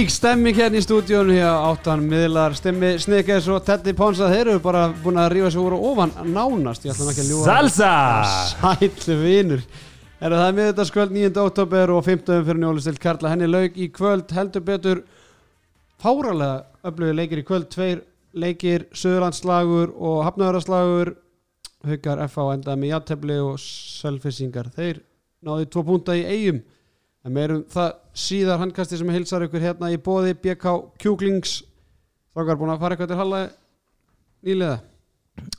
Vílík stemming hérna í stúdíónu hér áttan miðlar. Stemmi Snickers og Teddy Ponsa þeir eru bara búin að rífa sig úr og ofan nánast. Ég ætla nú ekki að ljúga. Salsa! Sætlu vinur. Er það miðvitaðskvöld 9. oktober og 15. fyrir njólistild Karla. Henni lauk í kvöld heldur betur fáralega öflugir leikir í kvöld. Tveir leikir, Söðurlandslagur og Hafnöðarslagur Haukar FH endaði með játefli og Sölfissingar þeir náði tvo púnta í eigum en meirum það síðar handkasti sem hilsar ykkur hérna í bóði BK Kjúklings. Þokkar búin að fara eitthvað til Halla nýlega?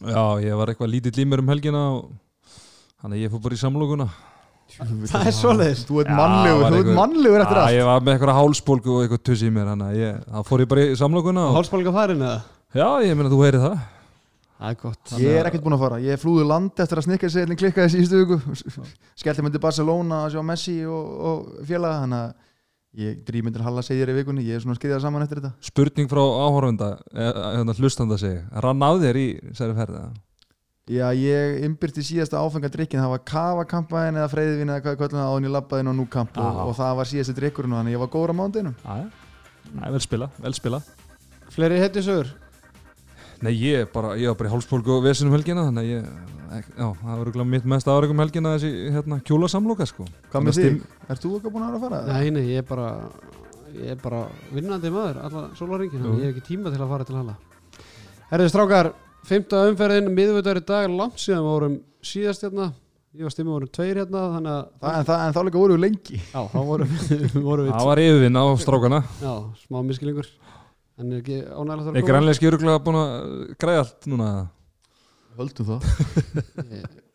Já, ég var eitthvað lítið límur um helgina og þannig að ég fór bara í samlokuna. Það er svoleiðis. Þú ert Já, mannlegur, þú ert mannlegur eftir Já, allt. ég var með eitthvað hálsbólgu og eitthvað tussi í mér þannig að ég, þá fór ég bara í samlokuna og, Hálsbólga farin eða? Já, ég meina þú heyrið það Það er gott. Ég er ekkert búinn að fara, ég flúði land eftir að snikka sér klikkaði síðustu viku. Skellti myndi Barcelona að sjá Messi og, og félaga. Þannig að ég drýð myndir Halla segir í vikunni Ég er svona skriðað saman eftir þetta. Spurning frá áhorfunda, hérna hlustanda segi Rann af þér í særi ferði Já, ég ymbirti síðasta áfengadrykkin Það var kavakampaðin eða freyðvin eða hvað kvöldum það áðun ég labbaði inn á núkamp og, og það var síðasti drykkurinn og Þannig að ég var góður á mándinu Já, já, vel spila, vel spila Fleiri hetju sögur Nei, ég, bara, ég var bara í hálsbólgu og vesin um helgina þannig að ég, ek- já, það var örugglega mitt mest áraugum helgina þessi, hérna, kjólasamloka sko Hvað með Þannig þig? Ert þú eitthvað búinn að vera að fara? Nei, nei, ég er bara ég er bara vinnandi maður alla sólaringin, Jú. ég hef ekki tíma til að fara til Halla Herðu strákar, fymta umferðin miðvitaður í dag, langt síðan við vorum síðast hérna, ég var stimmið vorum tveir hérna, þannig að Það, en, það, en þá líka voru við lengi já, þá vorum við, vorum við en er ekki ánægilegt að Er grænleiski öruglega búin að græða allt núna? Höldum það.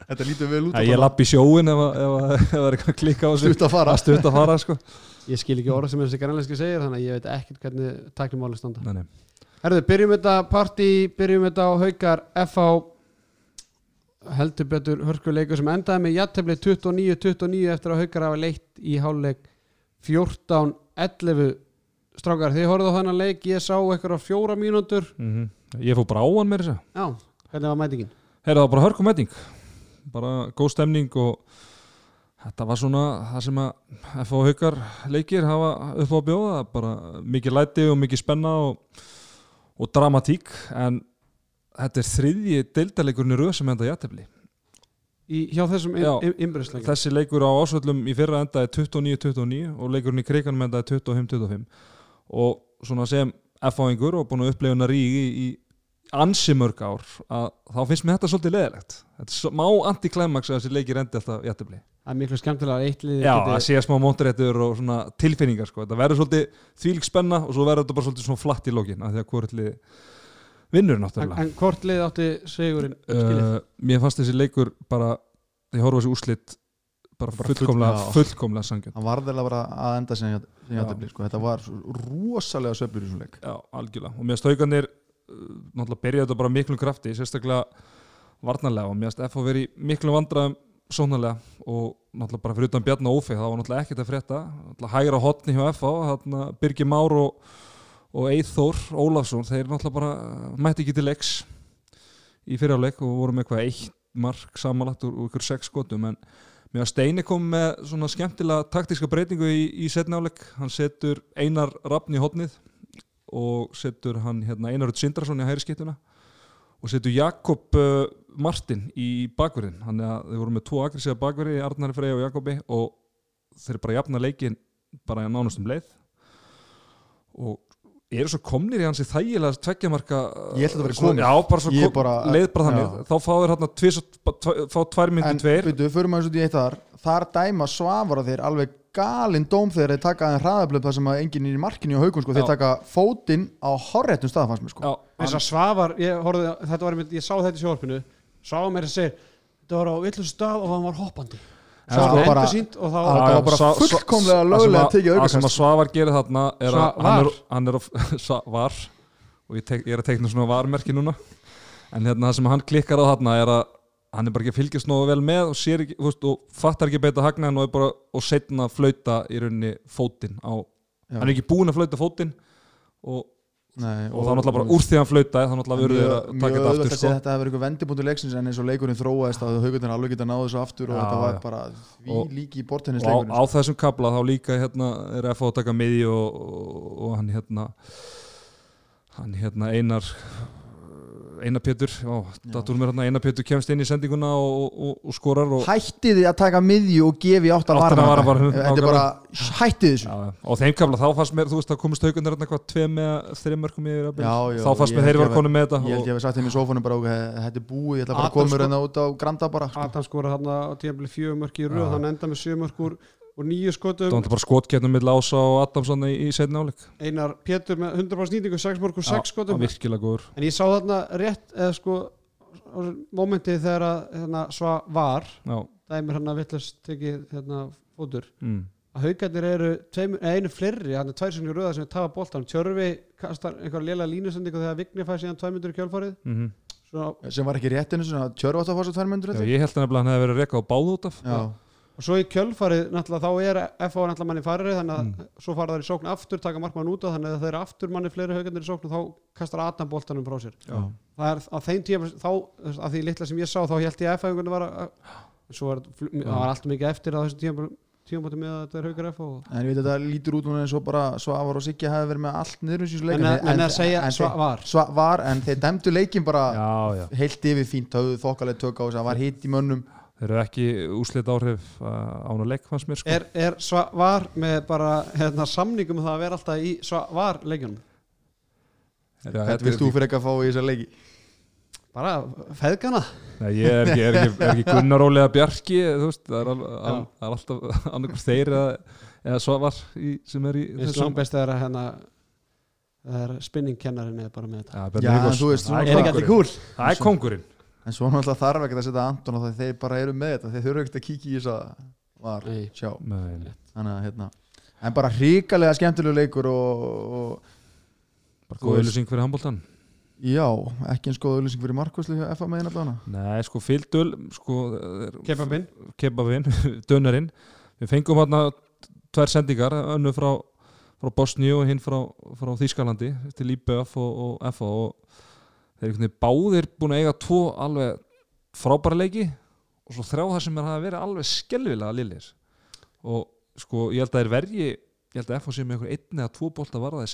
Þetta lítur vel út Æ, ég lapp í sjóin ef, að- að- það er eitthvað að klikka á sig Stutt að fara. Að stutt að fara sko. Ég skil ekki orða sem þessi grænleiski segir þannig að ég veit ekkert hvernig tæknumáli standa. Nei, nei. Herðu, byrjum þetta partí, byrjum þetta á haukar FH heldur betur hörkuleikur sem endaði með jattefli 29-29 eftir að haukar hafa leitt í háluleik 14-11 strákar, þið horfðu á þannig leik ég sá eitthvað á fjóra mínútur. Mm Ég fór bara á hann með þess að Já, hvernig var mætingin? Heyrðu það var bara hörkumæting bara góð stemning og þetta var svona það sem að FH haukar leikir hafa upp á bjóða bara mikið læti og mikið spenna og, og dramatík. En þetta er þriðji deildarleikurinn í röð sem enda Í, hjá þessum Já. innbyrðsleikum þessi leikur á ásvöllum í fyrra endaði 29-29 og leikurinn í kriganum endaði 25-25 og svona sem F-áingur og búin að upplefa hana rígi í, í ansi mörg ár að þá finnst mér þetta svolítið leðilegt þetta er má anti-climax að þessi leikir endi alltaf jættefli Það er miklu skemmtilega að eitt liði Já, geti- að sé smá mónturéttur og svona tilfinningar sko. þetta verður svolítið þvílík spenna og svo verður þetta bara svolítið svona flatt í lókin af því að hvort lið vinnur en, náttúrulega. En hvort lið átti segurinn uh, Mér fannst þessi leikur bara ég horfa þessi úslit bara, Bara full- fullkomlega, fullkomlega sangjörn Það var þeirlega bara að enda sem Já. játefli sko. Þetta var svo rosalega söflur í svona leik. Já, algjörlega. Og mér staukanir náttúrulega byrjaði þetta bara miklum krafti sérstaklega varnarlega. Og mér stað FH verið miklum vandræðum sónarlega og náttúrulega bara fyrir utan Bjarni og Ófi það var náttúrulega ekkert að frétta. Náttúrulega hægra hotni hjá FH þarna Birgir Már og, og Eithór Ólafsson þeir náttúrulega bara uh, mætti ekki til leiks í fyrirleik og voru með eitthvað eitt mark samanlagt úr, úr ykkur sex skotum. En mér að Steini kom með svona skemmtilega taktíska breytingu í, í setnáleik hann setur Einar Rafn í hotnið og setur hann hérna, Einar Rutt Sindrason í hæri skiptuna og setur Jakob uh, Martin í bakverðin hann er að þeir voru með tvo agressíða bakverði Arnari Frey og Jakobi og þeir bara jafna leikin bara nánast um leið. Og eru svo komnir í hans í þægilega tveggjamarka Ég held að væri svo- komið. já, bara svo bara- leið bara þannig já. þá fá þeir hérna tvís, fá tvær myndi En tveir veitu, förum aðeins út í eitt þar Þar dæma svafara þeir alveg galinn dóm þegar þeir taka aðeins hraðablöf þar sem að enginn er í markinu á haugum sko. Þeir taka fótinn á horréttum stað fannst mér sko. já, eins og Svavar, ég, horfði, þetta var, einmitt- ég sá þetta í sjórfinu Svavar mér að segja þetta var á villu stað og hann var hoppandi Sko var Að- það var bara fullkomlega löglega að- tekið það sem að Svavar gerir þarna er að hann er, var. hann er að, Svavar og ég, tek, ég er að tekna svona varmerki núna. En hérna það sem hann klikkar á þarna er að hann er bara ekki að fylgjast nógu vel með og, ekki, veist, og fattar ekki beita hagnaðin og, er bara, og setna flauta í rauninni fótinn hann er ekki búinn að flauta fótinn og Nei, og, það er náttúrulega bara úr því hann flautaði þá náttúrulega verður þeir að taka þetta aftur að sko. þetta að vera eitthvað vendipunktur leiksins en eins og leikurinn þróaðist að haugutin alveg geta náðu þessu aftur og Já, þetta var já. bara því Og- líki í og á, bortennisleikurinn á þessum kabla þá líka hérna er að fá að taka miði og, og, og hann hérna hann hérna Einar Hérna Einar Pétur kemst inn í sendinguna og, og, og skorar og, hættið þið að taka miðju og gefi átt að vara vara bara, þetta er bara hættið þessu. Já, og þeim kabla þá fannst mér, þú veist, þá komist haugunar hérna hvað tveim eða þreim mörgum yfir jafnvel. Já, já, þá fannst mér þeir var konum með þetta ég held ég að við þeim í sófanum bara þetta er búið, ég ætla bara að koma hérna út á Granda bara sko. Adam skora þarna á tíðanbili fjögur mörk í röð hann enda með sjö úr nýju skotum. Það var bara skotkettnum mill Ása og Adamsson í, í setni áleik Einar Pétur með 100% nýtingu 6 mörk úr 6 skotum. virkilega góður. En ég sá þarna rétt eða sko á momentið þegar að hérna, svo var. Já, dæmir hann að villast tekið hérna, fótur. Mm. að haugarnir eru tveim, eða einu fleiri hann er tvær sem röða sem er tafa boltan Tjörfi kastar einhver lélega línusendingu þegar Vigni fæði síðan tvær myndur í kjálfarið Mm Svo, sem var ekki rétt einu svona tjörf átt að fá svo tvær myndur já, ég held að hann hefði verið rekað á báð út af. Já, og svo í kjölfarið náttúrulega þá er FH náttúrulega manni farið þannig að Mm. svo fara þær í sókn aftur taka markmann út á þannig að þeir eru aftur manni fleiri haugarnir í sókn og þá kastar Adam boltanum frá sér. Já. það er á þeim tíma þá að því litla sem ég sá þá held ég að FH var að svo var, það var alltaf mikið eftir á þessum tíma tímabóti með að þetta er haugar FH og- en ég veit að þetta lítur út núna eins og bara Svavar og Siggi hafi verið með allt niður í en að, en að segja svo var Svavar, en þeir dæmdu leikin bara já, já, heilt yfir fínt, höfðu þokkalega tök á þess að það var hitt í mönnum þeir eru ekki úslit áhrif uh, án að leik fannst mér sko. er, er var með bara hérna, samningum um það að vera alltaf í var leikjunum þetta vilt er þú fyrir ekki að fá í þessa leiki? bara feðgana. Nei, ég er ekki, er ekki, er ekki Gunnar Ólega Bjarki veist, það er, al, al, það er alltaf annarkur þeir eða, eða svo var í, sem er í langt best er að hérna það er bara með þetta. Já, Já, veist, Það er ekki alltaf cool Það er kongurinn En svo náttúrulega þarf ekki að setja Anton og það þeir bara eru með þetta þeir þurfa ekkert að kíkja í þess að var Nei. sjá. Nei, Þannig að hérna En bara hrikalega skemmtilegu leikur og, og bara góð auðlýsing fyrir handbóltan já, ekki eins góð auðlýsing fyrir Markuslu hjá FA meðin allavega Nei, sko, fylgdul sko, kepapinn kebabinn, dönarinn við fengum hérna tvær sendingar önnu frá, frá Bosníu og hinn frá, frá Þýskalandi til IBF og, og FA og þeir eru báðir búin að eiga tvo alveg frábæra leiki og svo þrjá það sem er að vera alveg skelvilega lillir og sko ég held að þeir verji ég held að FA sé með einhver einn eða tvo bolta varðaði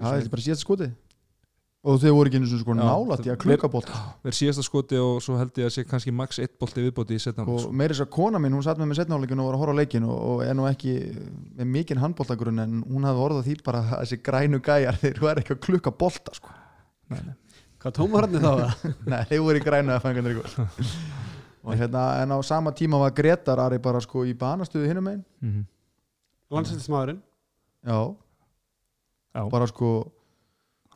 Já, þetta er bara síðast skoti Og þau voru ekki eins og sko Já, nálætt í að klukka bolt verð síðasta skoti og svo held ég að sé kannski max eitt bolti viðbóti í setnáleik og meira þess að kona mín, hún satt með mér setnáleikin og var að horfa á leikin og, og er nú ekki með mikinn handbóltagrunn en hún hafði orðað því bara að þessi grænu gæjar þeir eru ekki að klukka bolta sko. Hvað tómararni þá það? Nei, þeir voru í grænu að fænga ykkur og hérna, en á sama tíma var Gretar Ari bara sko í banastuðu hinum einn mm -hmm. landsættismadurinn já, Já. bara sko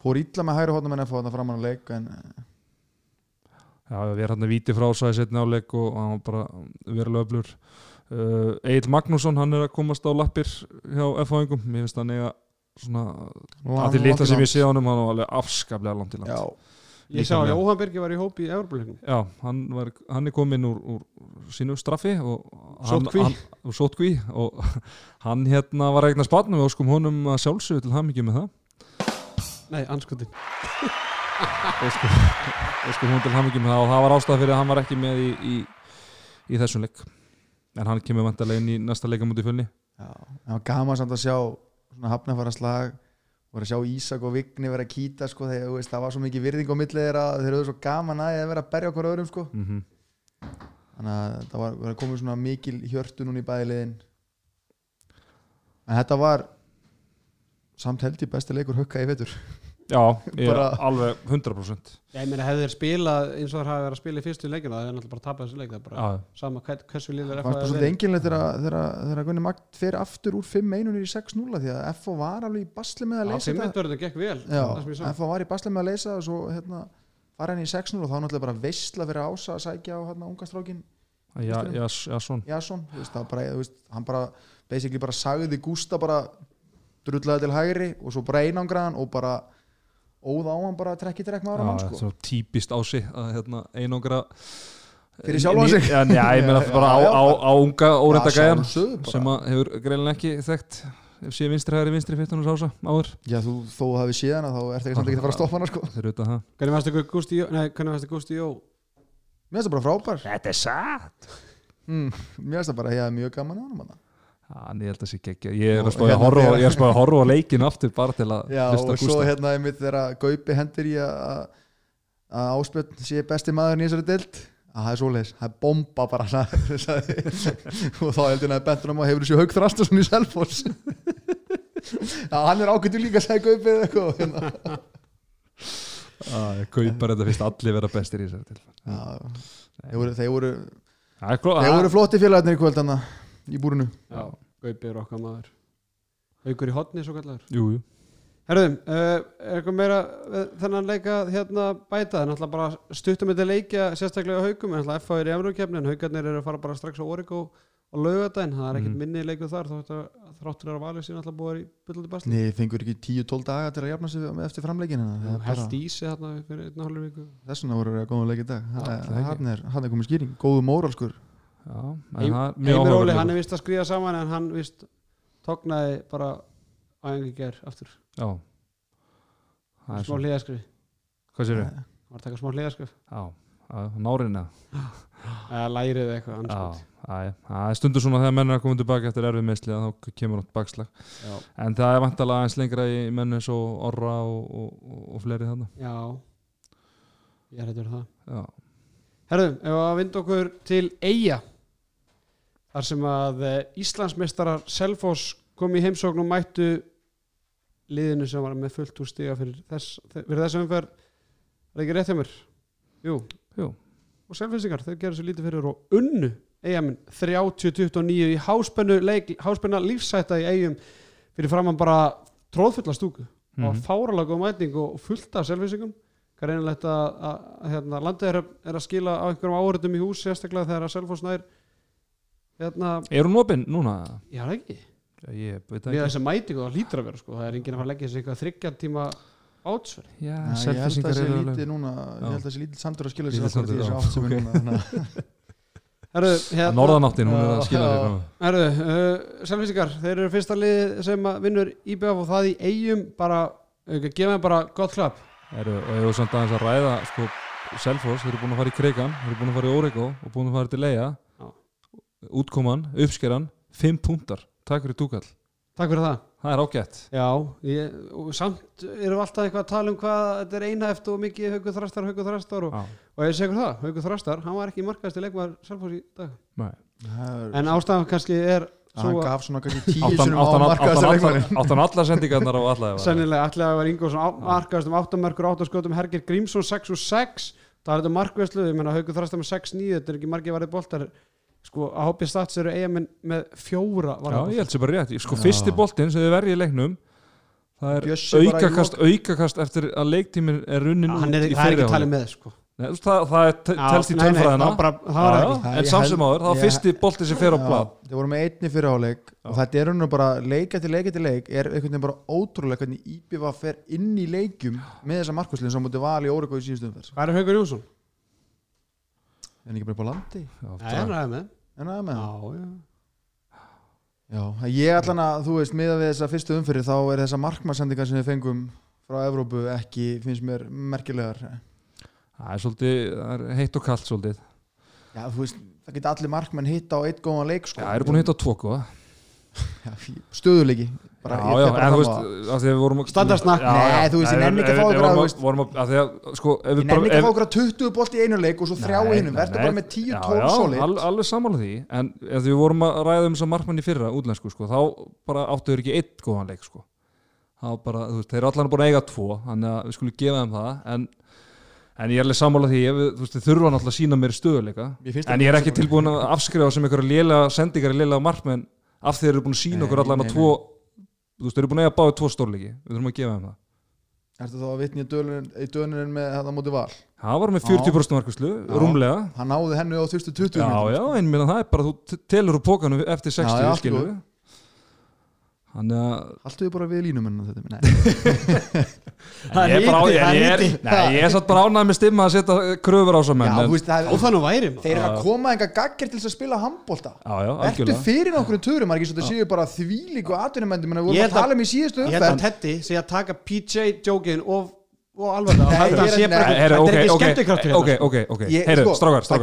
fór illa með hægri hóttum en að fá þetta framan að leik en Já, við erum hérna víti frá svo í setni áleik og hann var bara verulega öflur uh, Egil Magnússon, hann er að komast á lappir hjá F-fáingum, mér finnst hann eiga svona, að því litla sem ég sé á hann hann var alveg afskaplega langt í land. Já, ég sá að Birgi var í hóp í Evropaleiknum Já, hann, var, hann er kominn úr, úr sínu straffi og Sótkví. og hann hérna var eignar spatnum og óskum honum að sjálfsögðu til hamingi með það. Nei, anskutin óskum, óskum hún til hamingi með það og það var ástæða fyrir að hann var ekki með í, í, í þessum leik. En hann kemur vantarlega inn í næsta leika mútið fjölni. Já, það var gaman samt að sjá svona hafnafara slag og að sjá Ísak og Vigni vera að kýta sko, þegar veist, það var svo mikið virðing á millið þeirra þeir eru svo gaman að vera að berja okkur öðrum sko. mm þannig að það var, var komið svona mikil hjörtu núna í bæðiliðin en þetta var samt held í besti leikur hukka í vetur Já, ég er alveg 100% ég meina hefði þeir spilað eins og þeir hafi verið að spila í fyrstu leikinu það er náttúrulega bara að tapa þessu leik það er bara Já, sama hversu liðlega það var svolítið enginlega þegar þegar Gunni Magd fer aftur úr 5-1 í 6-0 því að FO var alveg í basli með að leysa þetta fimmendurinn gekk vel Já, það. FO var í basli með að leysa og svo hérna, fara henni í 6-0 og þá náttúrulega bara veistla fyrir ása að sækja á hérna, unga strákin já, já, já, það var veist, hann bara basically bara sagði Gústa bara drullaði til hægri og svo bara einangraðan og bara óð á hann bara trekki trekk með ára mann sko. svo típist á sig að hérna, einangra Fyrir sjálfan sig. Já, já, ég meina bara á, á, á unga óreinda Já, gæjan sjálfsögðu bara. sem að hefur greinlega ekki þekkt ef sé vinstri hægri vinstri 15 ása áður Já, þú, þó hafi séð hana þá ert ekki samt ekki að fara að stoppa hana sko þeir eru það Hvernig varst ykkur Gústi Jó? Nei, hvernig varst ykkur Gústi Jó? Mér finnst það bara frábær Þetta er satt mm, Mér finnst það bara, ég hef mjög gaman á hann Ég held að sé geggja Ég er Og að spáði að hérna ég er að spáði að horfa á leikinu aftur bara til að Já, og svo hérna einmitt þegar Gaupi hendur í að að Áspjörn sé besti maður í þessari dild að það er svoleiðis, það er bomba bara og þá heldur hann að bentunum að hefur þessu haug þrastasun í Selfoss. Já, hann er ágættur líka að segja Gaupi eða eitthvað hérna. Kaupar þetta fyrst allir vera bestir í þessari Já, þeir voru, Það flotti félagarnir í kvöld hana, í búrinu. Já, Gaupi er okkar maður. Haukur í hotni svo kallar Jú, jú. Herðum, uh, er eitthvað meira við þennan leika hérna bæta? Það er náttúrulega bara stuttum þetta leikja sérstaklega á haukum, en náttúrulega FH er í Evrókefni en haukarnir eru að fara bara strax á Origo og laugadaginn, það er ekkert Mhm. minni leiku þar þótt að þráttur er að valið sín náttúrulega búið í byllandi basli. Nei, fengur ekki 10-12 daga til að jafna sig eftir framleikin held í sig þarna fyrir einn og hálfur viku. Þessuna voru að góða leik í dag. Er, hann er komið skýring, góðu móralskur Heimir Óli, hann er vist að skriða saman en hann vist tóknaði bara á engi ger aftur, Já. Smá hliðaskrif Hvað sér hann var að taka smá hliðaskrif Já, nárina eða lærið eitthvað já. það er stundur svona þegar menn er að koma tilbaka eftir erfið meðsli þá kemur nátt bakslag. Já. en það er vantalega eins lengra í menn eins og orra og, og, og, og fleiri þarna. Já. Ég er hættur það. Já, Herðum, ef að vinda okkur til Eyja þar sem að eh, Íslandsmeistarar Selfoss kom í heimsókn og mættu liðinu sem var með fullt úr stiga fyrir, þess, fyrir þessum umferð er ekki rétt hjá mér? Jú, Jú. og Selfossingar, þeir gerðu svo lítið fyrir og unnu Eyjamenn 30-29 í háspennu leik, háspenna lífsætta í Eyjum fyrir framann bara tróðfulla stúku Mhm. og fáralega góð mæting og fullt af selvfísingum hvað einilegt að, að, að hérna, landið er, að- er að skila á einhverjum áhörðum í hús sérstaklega þegar að Selfoss nær hérna, Er hún opinn núna? já það ekki Já, Ég veit við ekki þessi mætingu það lítur að vera sko, það er enginn að fara að leggja þessi eitthvað þryggja tíma átsverð Já, Ég held að selfisingar þessi eru lítið alveg núna Já. Ég held að þessi lítið sandur að skila Lítill sér akkurat í sandur, þessu já, átt sem er núna þannig að- Herðu, hérna, Norðanáttin, hún er að skila já. fram. herðu uh, Selfísingar, þeir eru fyrsta lið sem að vinnur IBF og það í eigum bara, ekki, gefa þeim bara gott klapp Eru, og ég var samt aðeins að ræða sko, Selfoss, þeir eru búin að fara í Kreikan þeir eru búin að fara í Órego og búin að fara til Leia. Útkoman, uppskeran 5 púntar, takk fyrir túkall Takk fyrir það. Það er ágætt. Já, ég, og samt erum við alltaf eitthvað að tala um hvað þetta er einhæft og mikið haugu þrastar, haugu þrastar og, og ég segur það, haugu þrastar, hann var ekki markaðist í leikmaður Selfoss í dag. Nei. Það er- en ástæðan kannski er Hann svo gaf svona kannski tíu sinum á markaðast áttan, leikmannin áttan, allar sendingarnar á alla sennilega allega vera Ingolson markaðist um 8 mörgur, 8 skotum Hergir Grímsson 6 og 6 það er þetta markvæslu, ég menna haugu þrastar með 6-9 þetta er ekki margið varðið boltar sko að hópið stats eru eigamenn með fjóra Já, varðið ég held sér bara rétt. Sko, Já. fyrsti boltinn sem þið verði í leiknum það er í aukakast, aukakast eftir að leiktímin er runnin út í það er ekki talið með sko. Nei, þú veist, það, það er te- telst í Já, tölfræðina. það það Já, já, Það. en sem áður, það var fyrsti bolti sem fer á blad Þeir voru með einni fyrir áleik og þetta er rauninu bara leik eftir leik eftir leik er einhvern veginn bara ótrúlega hvernig IBV fer inn í leikjum með þessa markvæslinn sem mútið val í Órego í síðustu umferð. Hvað er Haugur Jónsson? En ekki bara upp á landi? En aðeins með. Já, það já Já, ég ætlan að, þú veist, miða við þessa fyrstu umfyrir þá er þessa markmannsendingar sem við fengum frá Evrópu ekki, finnst mér merkilegar. Það er svolítið það er heitt og kallt svolítið. Já, þú veist, það geta allir markmenn hitt á eitt góðan leik sko. Já, það eru búin að hitta á tvo góða. Stöðuleiki bara, Já, já, en þú veist, á það. að því að við vorum að- Standardsnakk. Já, Nei, þú veist, ég nenni ekki að fá okkur að, að, að að, sko, Ég nenni ekki að fá okkur að 20 bolt í einu leik og svo þrjá í hinum, verður bara með 10-12 já, solid. al, alveg sammála því. En ef við vorum að ræða um þess að markmann í fyrra útlensku sko, þá bara áttu þeir ekki eitt góðan leik sko. þá bara, þú veist, þeir eru allan búin að eiga tvo þannig að við skulum gefa þeim það. En, en ég er alveg sammála því þið þurfa náttúrulega að sína mér stöðuleika en ég er ekki tilbúin að afskrifa sem einhverja lélega sendingar í lélega markmenn af því þeir eru búin að sína okkur allan að tvo þú veist, þeir eru búin að eiga báði tvo stórleiki við þurfum að gefa þeim það Ertu þá að vitni í dönunin með þetta móti val það var með Já. 40% markvæslu, Já. rúmlega Hann náði hennu á fyrstu 20 já, já, sko. en minna, það er bara þú telur úr pókanu eftir 60 Já, Þannig Haltu þið bara við línumenn þetta Nei, Það ég er bara á- ég- það er satt bara ánægð með stimma að setja kröfur á svo menn já, en- þú veist, það Og er, það nú væri maður. þeir eru að koma enga gagger til þess að spila handbólta Já, já, Ertu fyrir okkur ekki svo þetta séu bara þvílíku atvinnumendur, menn við Ég vorum held að að- tala um í síðustu Ég held að Teddy sé að taka PJ-jókin og, og alveg það.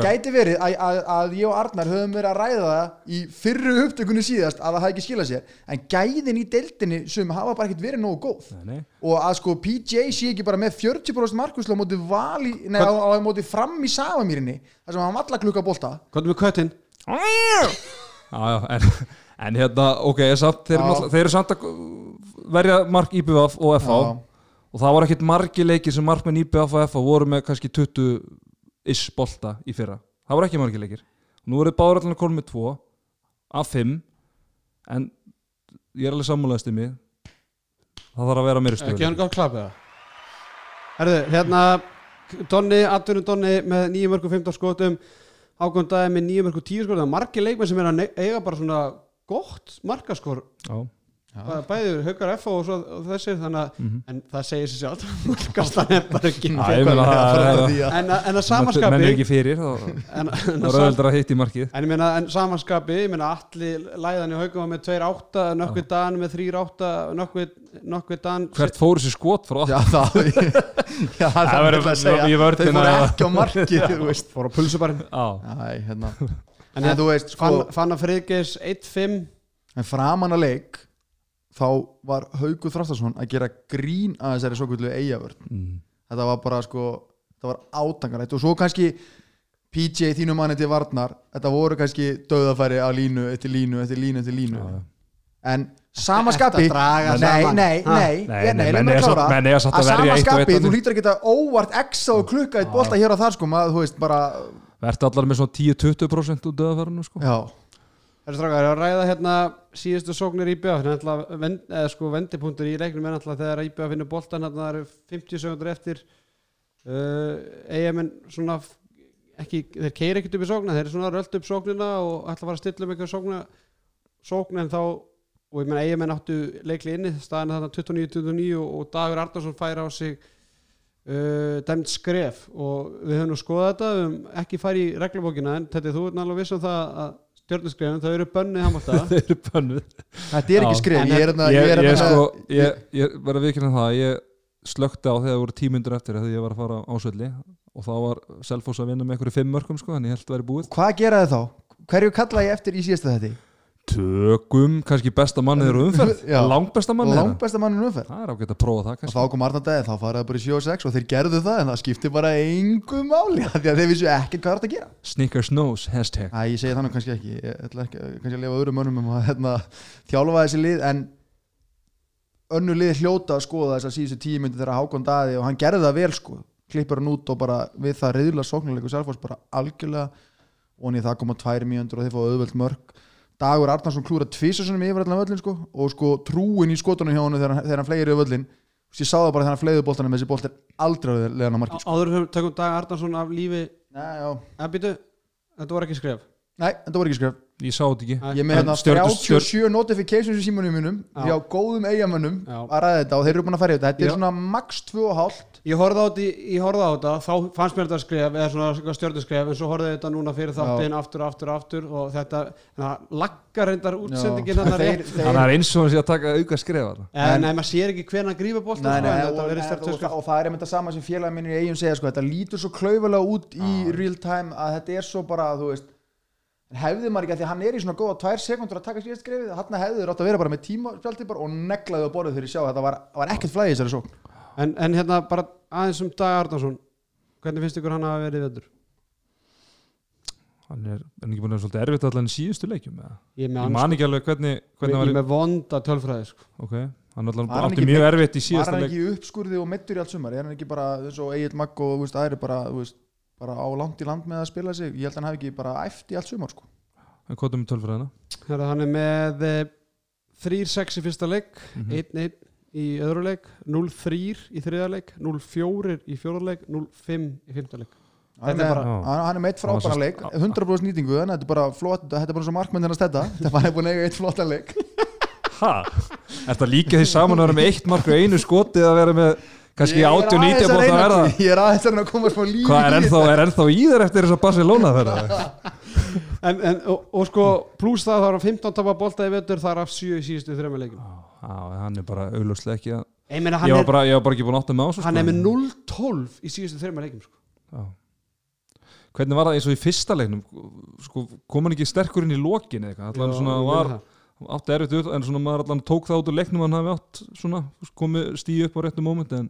Gæti verið að, ég og Arnar höfum verið að ræða það í fyrru upptökunni síðast að það ekki skilað sér en gæðin í deildinni sem hafa bara ekkert verið nógu góð. Nei, nei. og að sko PJ sé ekki bara með 40% markusla á móti vali, nei, á, á móti fram í Savamýrinni þar sem hann valla klukka bolta. Hvað er með köttin? Já, já, en, en hérna, ok, þeir, eru samt að verja mark IBF og FH. Og það var ekkit margi leikir sem markmenn IBF og FH voru með kannski 20 ish bolta í fyrra. Það voru ekki margi leikir. Nú eru báður allan að koma með 2 af 5 en ég er alveg sammálaðist í mig það þarf að vera Ekki stöður hann gátt klapið það. Herðu, hérna, Donni, atvinnum Donni með 9 mörgum 15 skotum, ákvöndaði með 9 mörgum 10 skotum. Það er margir leikmenn sem er að eiga bara svona gott markaskor. Já, Bæ- Bæði haukar F og, og þessir, þannig að, Mhm. en það segir sér sjálf. Markastan er bara ekki. En, að- en að menn er samanskapi, ekki fyrir þá en, en, það að er að hitta í markið en ég meina, en samanskapi, ég meina, allir læðan í haugum var með 2-8, nökkvið Dan með 3-8, nökkvið, Dan. hvert fór þessi skot frá Já, það er að fóru eða- ekki á markið, Fór á pulsubarinn. Hérna En, En þú veist, sko Fann, Fanna Friðgeis 1-5 En framan að leik þá var Haugur Þrastarsson að gera grín að þessari svo kvöldu eigavörn mm. þetta var bara sko þetta var átangarætt og svo kannski PJ þínu manni til Varnar þetta voru kannski döðafæri að línu eftir línu eftir línu eftir línu. Já, já. en sama skapi nei, nei, nei, Nei, ég- nei, nei, menn mér eiga að verja sama eitt og eitt þú lítur ekki að óvart exa og klukka eitt bolta hér og þar sko maður, þú veist, bara, Vertu allar með svona 10-20% úr döðafærinu sko? Já Það er strákar, ég var að ræða hérna síðustu sóknir í hérna vend, eða sko vendipunktur í leiknum er náttúrulega þegar IBF finnur boltan hérna það eru 50 sekundur eftir. Uh, eigamenn svona f- ekki, þeir keiri ekkert upp í sókna þeir eru svona rölt upp sóknina og ætla að fara að stilla um eitthvað sókna sókn en þá og ég meina eigamenn áttu leikli inni staðan þarna 29-29 og, Dagur Arnarsson fær á sig uh, dæmt skref. Og við höfum nú skoðað þetta við höfum ekki farið í reglubókina en þetta þú er náttúrulega viss um það að stjórnuskrefin þau eru bönnið handbólta Þeir eru pönnuð þetta er ekki En ég er hérna Ég, er ég ég, ég verði viðkynna það að Ég slökti á þegar það voru tímundur eftir þegar ég var að fara á sölli og þá var Selfoss að vinna með einhverju fimm mörgum sko, en ég held að vera búið. Hvað gera þið þá? hverju kalla ég eftir í síðasta þetta? Tökum, kannski besta mannið eru umferð. Langt besta mannin umferð. Það er ágætt að prófa það og kannski. þá kom Arnardæði, þá faraði bara í 7 og 6 og þeir gerðu það en það skipti bara engu máli því að þeir vissu ekkert hvað það er að gera. Snickers nose, hashtag. Æ, ég segi þannig kannski ekki. Ég ætla ekki, kannski að lifa öðrum mönnum um að hérna, þjálfa þessi lið en önnu lið hljóta að skoða þess að síðustu tíu myndi þegar Hákon Daði og hann gerði það vel sko. Klippur hann út og bara við það reyðla sóknuleiku Selfoss bara algjörlega og niður það koma tvær mínútur og þeir fá auðvöld mörg Dagur Arnarsson klúra tvisasunum yfir allan völlin sko og sko trúin í skotunum hjá hann þegar, hann- þegar hann flegir yfir völlin ég sá það bara þegar hann flegði boltanum þessi bolt er aldrei að leðan á marki sko. áður höfum tökum Dag Arnarsson af lífi Nei, já. að býtu, þetta var ekki skref Nei, en það voru ekki skref Ég sá þetta ekki. Ég með hérna stjörnu- 37 notifications í símanum mínum Já. Góðum eigamönnum að ræða þetta og þeir eru búin að fara í þetta. Þetta Já. er svona max 2,5 Ég horfði á þetta, ég horfði á þetta þá fannst mér þetta skref, eða svona stjórnuskref en svo horfði ég þetta núna fyrir þáttinn aftur, aftur, aftur og þetta, laggar reyndar útsendingin Þannig er eins og sé að taka auka skrefa en, En- Nei, maður sér ekki hvernig að grífa en og, þetta það er einmitt það sama sem félag en hefði maður ekki að því að hann er í svona góða tvær sekundur að taka síðast grefið, hann hefði þeir átt að vera bara með tíma spjaldi bara og neglaði á borðið þegar ég sjá að þetta var, var ekkert flæði í þessari sókn en, en hérna bara aðeins um Dag Arnarsson hvernig finnst ykkur hann að verið veitur? Hann er, er hann ekki búin að vera svolítið erfitt allan í síðustu leikjum eða? Ég er Ég með, hann, man ekki alveg hvernig, ég, hvernig ég hann er var með vonda tölfræði sko. Ok, hann allan Var hann átti mjög erfitt í Var síðasta hann leik ekki uppskurði og meittur í allt sumar er hann ekki bara á langt í land með að spila sig ég held að hann hafi ekki bara æft í allt sumar sko. Hann kvotum með tölfræðina hann er með eh, 3-6 í fyrsta leik Mhm. 1-1 í öðru leik 0-3 í þriða leik 0-4 í fjóra leik 0-5 í fymta leik hann, Þetta er er, bara- hann, er Hann var frábæra leik 100% nýtingu, þannig að þetta er bara flott þetta er bara svo markmenn hennar stedda þetta var búin að eiga eitt flottan leik ha? Er þetta líka því saman að vera með eitt mark og einu skotið að vera með kannski 80-90 bótt að verða Ég er aðeins að að koma smá líf Hvað er ennþá, er ennþá í þér eftir þess að Barcelona ferða? en, en, og, og sko pluss það var 15 tapa bolta í vetur þar af 7 í síðustu þrejum leikum hann er bara augljóslega ekki að ég meina Ég var bara, ég var bara ekki búin að átta með ásum hann er með 0-12 í síðustu þrejum leikum sko. Hvernig var það eins og í fyrsta leiknum? Sko, kom hann ekki sterkur inn í lokin allan svona var átti erfitt en svona maður allan tók það út úr leiknum hann hafi átt svona, komið stíu upp á réttu móment en,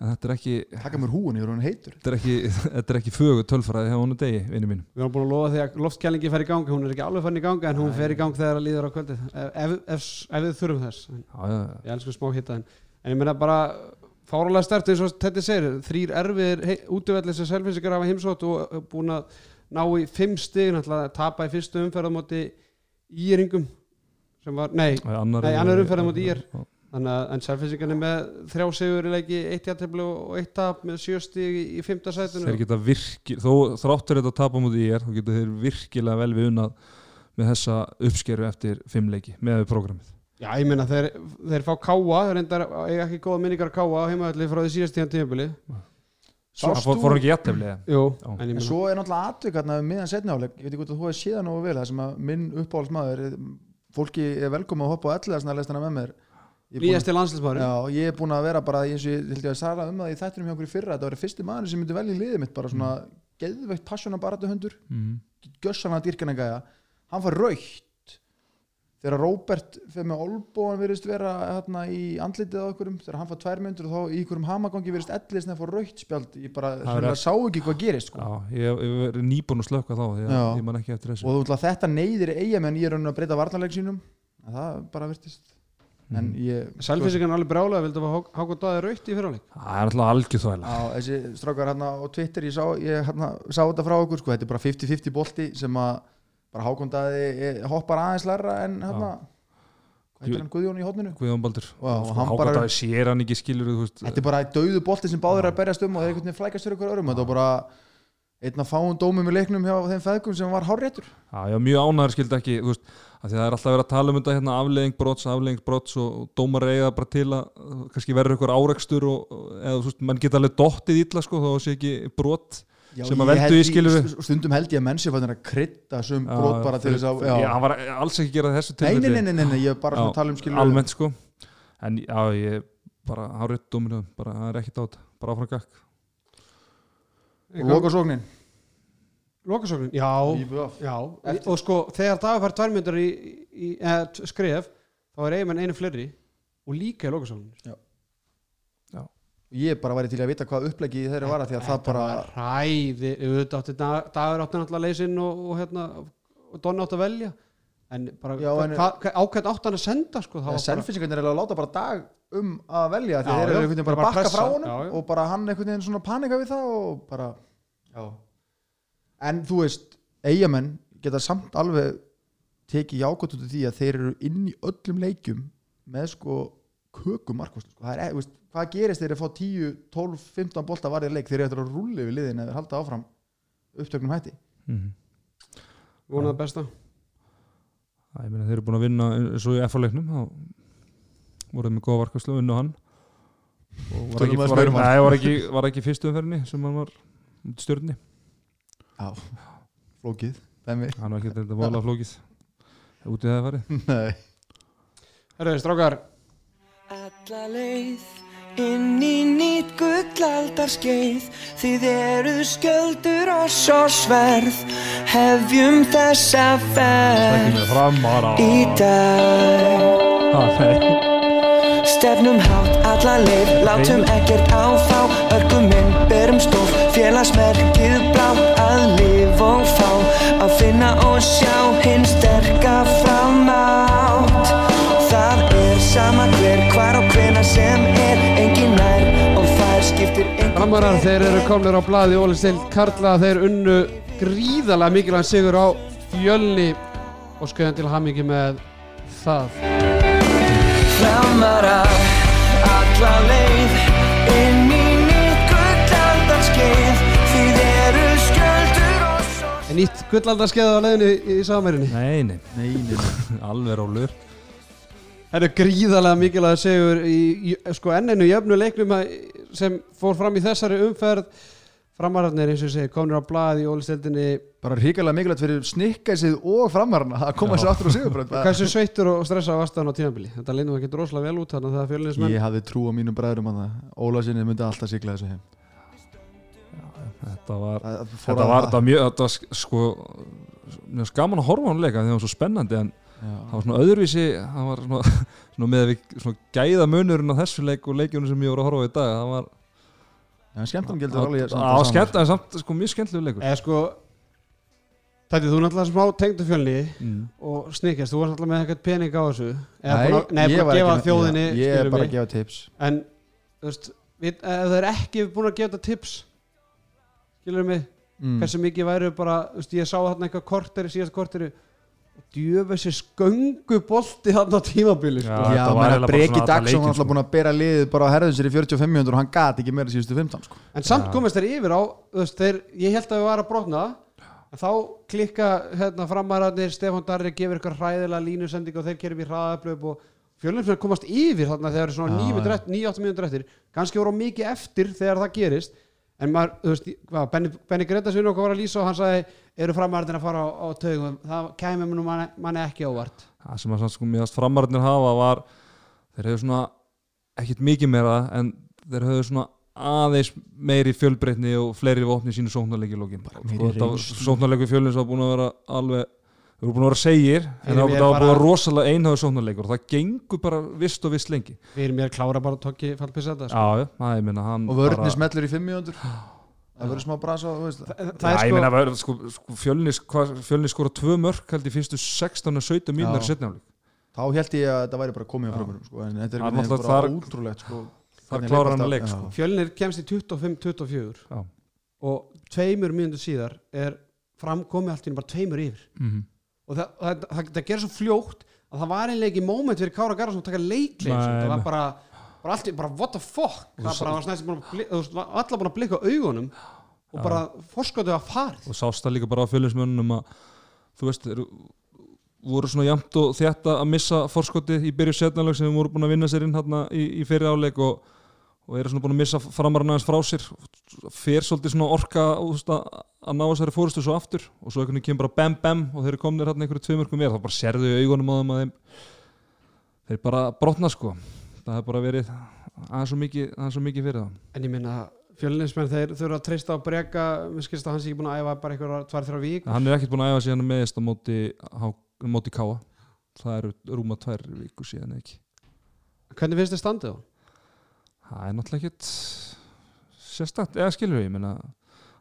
en þetta er ekki Takka mér húin, ég er hann heitur. þetta er ekki, þetta er ekki fögu tölfræði hjá honum degi, vinnu mínum. Við erum búin að lofa því að loftkælingi fer í gangi hún er ekki alveg farin í gangi en hún fer í gang þegar það líður á kvöldið. Ef, ef, ef, ef við þurfum þess. Já, já, já. ég elsku smá hitta en, en ég meina bara fáralega stert eins og þetta segir þrýr erfiðir útvöldir sem selfinsingar hafa heimsótt og uh, búin að ná í fimm stig náttúrulega tapa í fyrstu umferð á móti íringum sem var, nei, Nei, annar, annar umferð á móti ÍR. Þannig að en selfinsingar er með þrjá sigur í leiki, eitt jættefli og eitt tap með sjö stig í, í fimmta sætinu. Þeir geta virkil, þó þráttur þetta að tapa mútið í er, þá geta þeir virkilega vel við unnað með þessa uppskeru eftir fimm leiki með programmið Já, ég meina þeir, þeir fá káa þeir reyndar eiga ekki góða minningar að káa á heimaðalli frá því síðast tíðan tíðanbili Það fór, fór ekki jætteflega Jú, Já. en ég En svo er náttúrulega atvik hérna um miðan setni áleik Ég veit ekki hvort að þú hefði séð nógu vel Það sem að minn uppáhaldsmaður Fólki er velkomið að hoppa á elliða Svona að lesta hana með mér Ég búinn að- Nýjasti landslismæður Já, ég er búin að vera bara eins og ég held ég að sagði um það í þættinum hjá okkur í fyrra þetta var fyrsti maður sem myndi velja í liðið mitt bara svona geðveikt passjóna baratu hundur mm. gössan að dýrkana gæja. Hann fær raukt þegar Róbert fyrir með olbóan virðist vera hérna í andlitið á okkurum þegar hann fær tvær myndur og þá í ykkurum hamagangi virðist ellis neða fór raukt spjald. Ég bara er sá ekki hvað gerist sko. Já, ég ég verið nýbúin að slökka þá Já. ég man ekki eftir þessu. Og þú ætla þetta neyðir eiga menn ég er að breyta varnarleik sínum. Það bara virtist en Mhm. ég Selfinsingan er alveg brjálega, vildu að Hákon Daði raukt í fyrirháleik Það er alltaf algjör þvæla á þessi strákar hérna á Twitter ég sá, ég, hérna, sá þetta frá okkur sko, þetta er bara 50-50 bolti sem að bara hákondaði hoppar aðeins lærra en hérna hvað heitir hann Guðjón í hótninu Guðjón Baldur. Já, og hann bara- Hákvæmt að sér hann ekki skilur þetta er bara döðu bolti sem báður er að berjast um og þeir veginn flækast fyrir ykkur örum þetta var bara einn af fáum dómum í leiknum hjá þeim feðgum sem var hárréttur. Já, já, mjög ánæður skildi ekki þú veist, að að það er alltaf verið að tala um þetta hérna aflegging brots, aflegging brots og, dómar eiga bara til að uh, kannski verður ykkur árekstur og, og eða þú veist, mann geta alveg dottið illa sko, þá sé ekki brot Já, Sem að veldu í, skilur við. stundum held ég að menn sé fannir að krydda sum brot bara til þess að já. já. hann var alls ekki að gera þessu Nei, nei, tilfelli. nei, nei, nei, nei, ég er bara Já, að tala um skilur almennt sko en já, ég bara hárið dóminu, bara það er ekkit át bara áfram gakk og loka sóknin Lokasóknin, já, já. Og sko þegar Daði fær tværmyndur í, í skref þá er eiginmenn einu fleiri og líka í lokasóknin ég bara væri til að vita hvað upplegið þeirra var því að það bara ræði, auðvitað átti Dag- Dagur átti náttúrulega leysinn og, og hérna og Donna átti að velja. En bara Já, ákveðt átti hann að senda sko, það selfinsingarnir er að láta bara dag um að velja því Já, þeir já, eru einhvern veginn bara að bara bakka frá honum já, já. og bara hann einhvern veginn svona panika við það og bara já. En þú veist eigamenn geta samt alveg tekið jákvæmt út af því að þeir eru inn í öllum leikjum með sko kökum markvæslu sko. Það er, þú veist, hvað gerist þeir að fá 10, 12, 15 bolta varðið leik? Þeir eru eftir að rúli við liðin eða halda áfram upptöknum hætti. Mm. vonaði besta. Það, ég meina, þeir eru búin að vinna eins og í F-leiknum þá voruð með góða varkvæslu og unnu hann. Og var Tölum ekki, var, um var, ekki, var ekki fyrstu umferðinni sem hann var stjórni já, flókið dæmi. hann var ekki þetta vola flókið. Út í það farið. Nei. Herru, strákar, Alla leið inn í nýtt gullaldarskeið. Þið eruð skjöldur og svo sverð. Hefjum þessa ferð í dag. Stefnum hátt alla leið, látum ekkert áfá Örguminn, berum stóð, félagsmerkið og sjá Hinn sterka framátt Það er sama hver, hvar og hvena sem er Engin nær og þær skiptir engin framarar þeir eru komnir á blaði Óli Steil Karla, þeir unnu gríðalega mikilvæg sigur á fjölni og skauðan til hamingi með það. Framara nýtt gullaldarskeiða á leiðinu í, í samverðinni nei, nei, Nei, nei, alveg rólur. Það er gríðarlega mikilvæg segur í, í sko enninu jöfnu leiknum að- sem fór fram í þessari umferð. Framararnir eins og ég segi komnir á blað í ólisteldinni bara ríkilega mikilvægt fyrir snikkæsið og framarna að koma sér aftur á sigurbrönd Hversu sveittur og stressað varst það á tímabili? Þetta linnum ekki rosalega vel út þannig að það fjölninsmenn ég hafði trú á mínum bræðurum að það. Óla sinni myndi alltaf sigla þessu heim þetta var fór þetta að- var, þetta var mjög þetta var sk- sko var gaman að horfa á hann leika því það var svo spennandi en Já. það var svona öðruvísi það var svona, svona með að við svona gæða munurinn á þessu leik og leikjunum sem ég voru að horfa á í dag það var Já, skemmtum gildur alveg það sama. skemmt en samt sko mjög skemmtilegu leikur Eða sko Þetta þú náttúrulega smá tengdu fjölni mm. og snikkast, þú varst náttúrulega með eitthvað pening á þessu eða Nei, að, nei, ég var að gefa ekki- þjóðinni Já, Ég er bara að gefa tips en þú veist, við, ef það er ekki búin að gefa þetta tips skilur mig mm. hversu mikið væru bara, þú veist, ég sá þarna eitthvað korteri, síðast korteri djöfessi sköngu bolti þarna á tímabili sko. Já. Já, að bara Breki Dagsson var alltaf sko. búin að bera liðið bara á herðin sér í 45 og hann gat ekki meira síðustu 15 sko. en samt komist þeir yfir á þú veist, þeir, ég held að við varum að brotna en þá klikka hérna, framararnir, Stefán Darri gefur eitthvað hræðilega línusending og þeir kerum í hraðablöf og fjölnir komast yfir þarna þegar það er svona Já, 9-8 mínútur eftir kannski voru mikið eftir þegar það gerist en maður, þú veist, hvað, Benny, Benny Gretas við okkur var að lýsa og hann sagði eru framararnir að fara á, á taugum? Það mér nú manni, manni ekki óvart. Það sem að samt sko mjög framararnir hafa var þeir hefðu svona ekkit mikið meira en þeir hefðu svona aðeins meiri fjölbreytni og fleiri vopni í sínu sóknarleiki lókin meiri sko, sóknarleiku fjölins var búin að vera alveg þeir voru búin að vera segir en það það var búin að bara- rosalega einhæðu sóknarleikur. Og það gengur bara vist og vist lengi. Fyrir mér klára bara tokki fallpissata sko. já, já, það ég minna hann og vörðni bara- smellur í 5 mínútur. Það verður smá brasa þú veist. Það. það, Já, það er ég sko meina að sko, sko, fjölnis, hvað, fjölnis skora tvö mörk held í fyrstu 16 og 17 mínútur í Já. setni áleik þá held ég að þetta væri bara komið á Já. frömmurum sko, en þetta er Það er bara ótrúlegt sko, hvernig klárar hann að leik á- sko. Já. Fjölnir kemst í 25-24 Já. og það, það, það, það gerir svo fljótt að það var einlega ekki moment fyrir Kára Garðarsson að taka leikleik Nei, það var bara, bara allt bara what the fuck það svo- bara var snæst var allar búin að blikka augunum og bara forskóttu að farið og sást það líka bara á fjölinsmönnum að þú veist, þeir voru svona jæmt og þetta að missa forskotið í byrju setnaleg sem þeir voru búin að vinna sér inn hérna í, í fyrir áleik og, og eru svona búin að missa framarinn aðeins frá sér. Fer svolítið svona orka að, ná þessari fórustu svo aftur. Og svo einhvern veginn kemur bara bam bam og þeir eru komnir hérna einhverju tveimörkum mér, þá bara sérðu í augunum á þeim að þeim þeir bara brotna sko. Það hefur bara verið aðeins svo mikið, aðeins svo mikið fyrir það en ég minna fjölinsmenn þeir þurfa að treysta á breka. Mér skilst að hans er ekki búin að æfa bara einhverja tvær þrjá vík hann er ekkert búin að æfa síðan meðist á móti, á, móti káa það eru rúma tvær viku síðan ekki. Hvernig finnst þið standið á? Það er náttúrulega ekkert sérstakt, eða skilur við ég meina,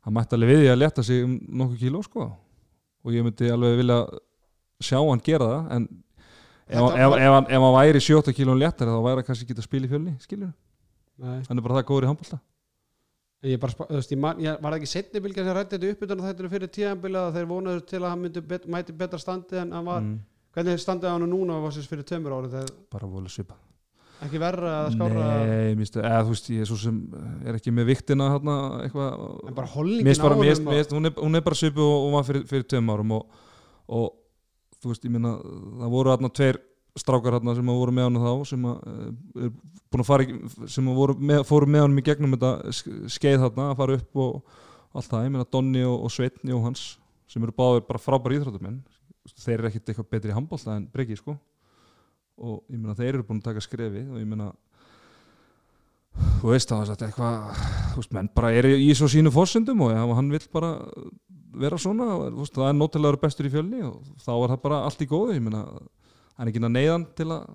hann mætti alveg við því að leta sig um nokkuð kíló sko. Og ég myndi alveg vilja sjá hann gera það en ef, ef, ef, hann, ef hann væri 7 kíló léttari þá væri hann kannski ekki að spila í fjölni skilur við, hann er bara það góður í handbólta Ég, bara, veist, ég, man, ég var ekki setni bylgja sem rætti þetta upp utan þetta fyrir tíðanbila að þeir vonaður til að hann myndi bet, mæti betra standi en hann var, mm, hvernig standið hann núna var sérst fyrir tömur ári þegar bara volið svipa ekki verra að skára Nei, minnst, eða þú veist, ég er svo sem er ekki með viktina hérna eitthvað en bara finnst á honum og- hún, hún er bara svipu og, og var fyrir, fyrir tveim árum og, og þú veist, ég minna það voru hérna tveir strákar hérna sem voru með hann þá sem að uh, er búin að fara sem voru með, fóru með honum í gegnum þetta sk- skeið þarna að fara upp og allt það, ég minna Donni og, og Sveitn Jóhans sem eru báðir bara frábæri íþróttumenn þeir eru ekkit eitthvað betri í handbólta en Breki sko og ég minna þeir eru búin að taka skrefi og ég minna þú veist það þetta er eitthvað þú veist, menn bara er í svo sínu fórsendum og ef hann vill bara vera svona þú veist, það er nótilegur bestur í fjölni og þá er það bara allt í góðu ég meina, hann er ekki að neyðan til að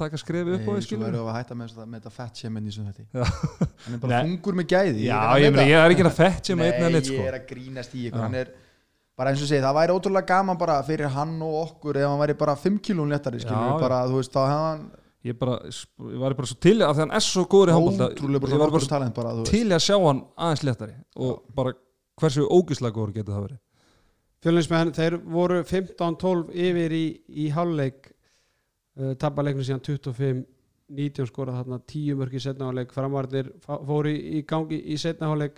taka skrefi upp á því Nei, skilur verðum við að hætta með, þetta- þetta fett sem enn í sem þetta hann er bara Nei. þungur með gæði já, að ég meina, ég er ekki að fett sem Nei, einn eða neitt sko. ég er að grínast í ykkur. Hann er bara eins og segi, það væri ótrúlega gaman bara fyrir hann og okkur ef hann væri bara 5 kílón léttari skilur Já, já. bara, þú veist, þá hefði hann ég, bara, ég var bara svo til að því hann er svo góður í bara ég var svona bara talent bara, til að sjá hann aðeins léttari og bara hversu ógislega góður getur það verið. Fjölnismenn, þeir voru 15-12 yfir í, í hálfleik uh, tapaleiknum síðan 25-19 skorað þarna 10 mörg í setna hálfleik framvarðir fóru í, í gangi í setna hálfleik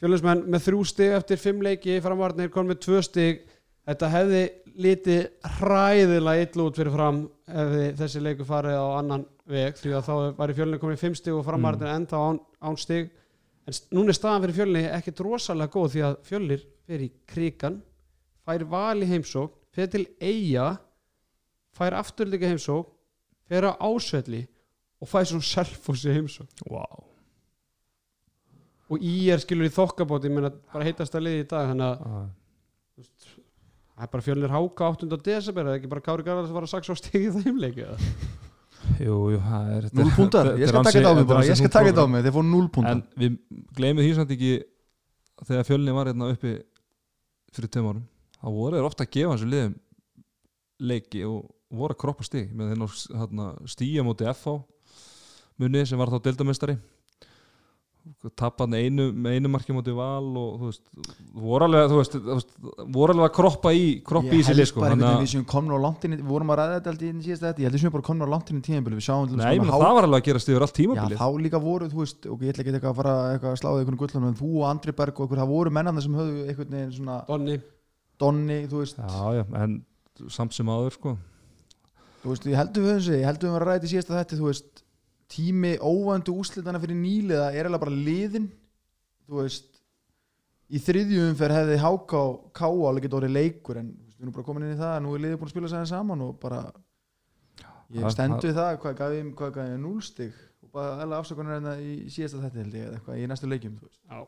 Fjölnismenn með þrjú stig eftir 5 leiki framvarðir kom með 2 stig þetta hefði litið hræðilega illa út fyrir fram ef þessi leiku farið á annan veg því að þá var í fjölni komið 5 stig og framarðin mm. ennþá án, án stig en núna er staðan fyrir fjölni ekkit rosalega góð því að fjölnir fer í krigan fær val í heimsók fer til eiga fær afturleika heimsók fer á ásvelli og fær svona selfossi heimsók wow. Og í er skilur í þokkabóti bara heitast að liði í dag þannig að það er bara fjölnir háka 8. desember eða ekki bara Kári Garðars var að saksa á stigið þeim leiki eða? jú, jú, það er þetta- 0 púntar, ég skal taka þetta á mig ég skal taka þetta á mig, þeir fóru 0 púntar en við gleymum því samt ekki þegar fjölni var hérna uppi fyrir tveim árum þá voru þeir ofta að gefa þessu liðum leiki og voru að kroppa stig. Með þeir stíja móti FH munni sem var þá deildamestari tappan einu einu marki móti val og þú veist voru alveg, þú veist, þú veist voru alveg að kroppa í kroppa í Ég held lið sko bara þannig einhvern að við séum komnir á langt inn í- við vorum að ræða þetta alltaf í síðast þetta ég held að við séum bara komnir á langt inn í tíðanbili við sjáum Nei, menn, það var alveg að gerast yfir allt Já, tímabilið. þá líka voru, þú veist, og ég ætla ekki eitthvað að fara eitthvað að sláða einhvern gullunum, en þú og Andri Berg og einhver, það voru mennarnir sem höfðu einhvern veginn svona Donni. Donni, þú veist, Já, já, en samt sem áður sko. Þú veist, ég ég heldur við að ræða þetta í síðasta þetta, þú veist, tími óvændu úslitana fyrir nýliða er alveg bara liðin, þú veist, í þriðju umferð hefði háka á káa alveg getur orðið leikur, en við erum bara komin inn í það, nú er liðið búin að spila sæðin saman og bara, ég Það- stendu við það, hvað gaf ég, hvað gaf ég, núlstig og bara alveg afsökunar hérna í síðasta þetta held ég, eða eitthvað, í næstu leikjum, þú veist. Já.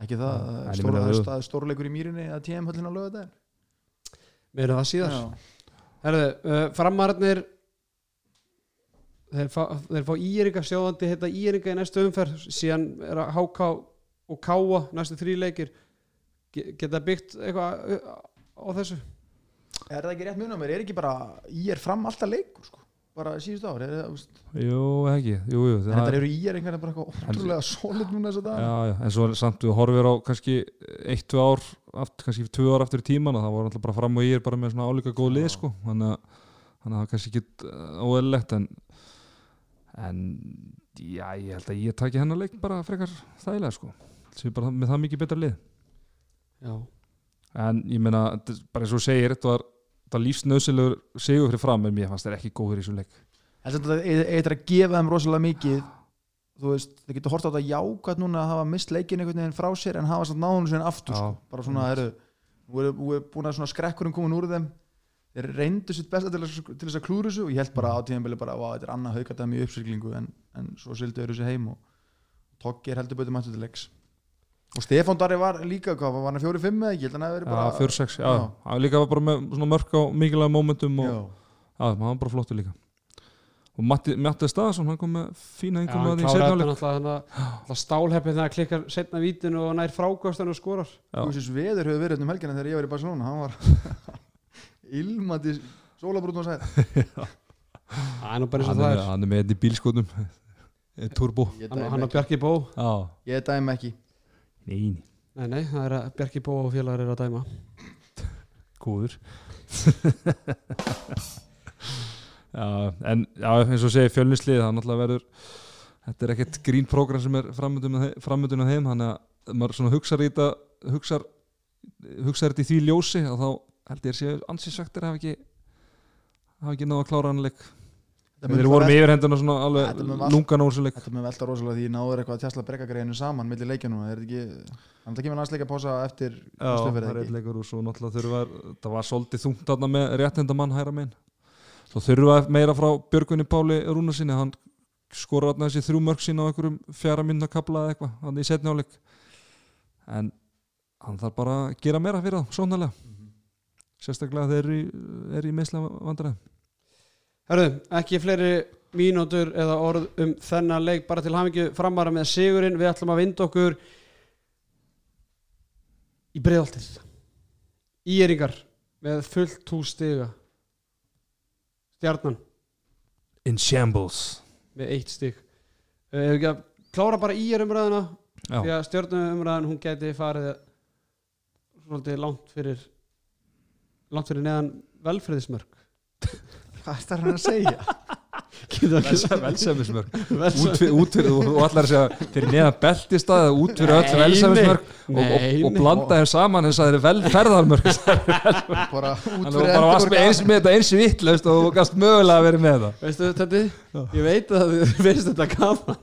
Ekki það, en ég stór, það þú- er stórleikur í mýrinni að TM höllin á lögadaginn meira það síðar. Herðu, uh, framararnir þeir fá, þeir fá íringa sjóðandi heita íringa í næstu umferð síðan er að háka og káa næstu þrý leikir. Ge- geta byggt eitthvað uh, á þessu? Er það ekki rétt munum mér, er ekki bara í er fram alltaf leikur sko, bara síðustu ár er, það, þú veist, Jú, ekki, jú, jú en það- þetta eru í er einhvern veginn bara eitthvað ótrúlega solid núna þess að dag Já, já, en svo samt við horfir á kannski eitt, tvö ár aft, kannski tvö ár aftur í tíman og það voru alltaf bara fram og ég er bara með svona álíka góð lið sko, þannig að það kannski ekki óeðlilegt en en já, ég held að ég taki hennar leik bara frekar þægilega sko. Sem bara með það mikið betra lið. Já, en ég meina, þetta er bara eins og þú segir þetta var, þetta var lífsnöðsilegur sigur fyrir fram en mér fannst þeir ekki góður í þessu leik. Þetta er að gefa þeim rosalega mikið. Þú veist, þið getur hort á þetta jákvæmt núna að hafa mist leikin einhvern veginn frá sér en hafa náðunum sér aftur Já. sko. bara svona, heru, nú er, er búin að svona skrekkurinn komin úr þeim þeir reyndu sitt besta til, að- til þess að klúra þessu og ég held bara á tíðanbili bara, "Vá, þetta er annað haukadæmi í uppsýklingu en, en svo sildu þeir þessu heim og Toggi er heldur betur mættu til leiks. Og Stefán Darri var líka, hvað, var hann fjóri fimm eða ekki, ég held að hann hefði verið bara fjör sex, já, Já. hann líka var bara með svona mörk á mikilvæg momentum og hann var bara flottur líka. Og Matti, Matti Staðarsson, hann kom með fína einhverjum að því kláraði setna þetta áleik náttúrulega þannig að stálheppið þegar hann klikkar setna vítinu og nær frákvæmstan og skorar. Þú veist, veður hefur verið um helgina þegar ég var í Barcelona. Hann var ilmandi sólabrútum og sæð Það er nú bara eins og hann, það er, er. hann er með þetta í bílskotum Turbo. Hann, hann ekki, Bjarki Bó. Já, ég dæmi ekki. nein, Nei, nei, það er að Bjarki Bó og félagar er að dæma. Góður. Já, en já, eins og segi fjölnislið, það náttúrulega verður þetta er ekkert grín program sem er framöndun á þeim, þannig að maður svona hugsar í þetta hugsar, hugsar þetta í því ljósi og þá held ég að séu ansísvektir hafa ekki hafa ekki náða að klára hann leik. Þeir voru með yfirhenduna svona alveg lungan úr þessu leik. Þetta með velta rosalega því náður eitthvað að tjastla brekkagreinu saman millir leikjanum, er þetta ekki þannig að kemur landsleika pása eftir Já, það er eitt leikur og svo náttúrulega þurfa það var svolítið þungt þarna með réttendamann hæra megin. Svo þurfa meira frá Björgunni Páli Rúnarsinni hann skora þarna þessi þrjú mörg sín á einhverjum fjara minna kapla eða eitthvað hann í setni áleik en hann þarf bara að gera meira fyrir það, sónalega sérstaklega þeir eru í, er í meðslega vandræðum. Hörðu, ekki fleiri mínútur eða orð um þennan leik bara til hafingju framvara með sigurinn. Við ætlum að vinda okkur í breiðaltið Íringar með fullt hús stiga Stjarnan. In shambles. Með eitt stig. Að klára bara ír umræðuna? Því að stjörnum umræðan hún geti farið svolítið langt fyrir langt fyrir neðan velfriðismörk Hvað er það hann að segja? Getur ekki- Velsæmismörk. Velsæmis- út fyrir, út fyrir, og allar að segja fyrir neðan beltistað eða út fyrir öll Nei, velsæmismörk og, og, og blanda þeim saman þess að það eru velferðarmörk bara út Þannig að fyrir þú bara varst með Eldborg- eins með þetta eins vittlaust og þú gast mögulega að vera með það. Veistu þetta? Ég veit að þið finnst þetta gaman.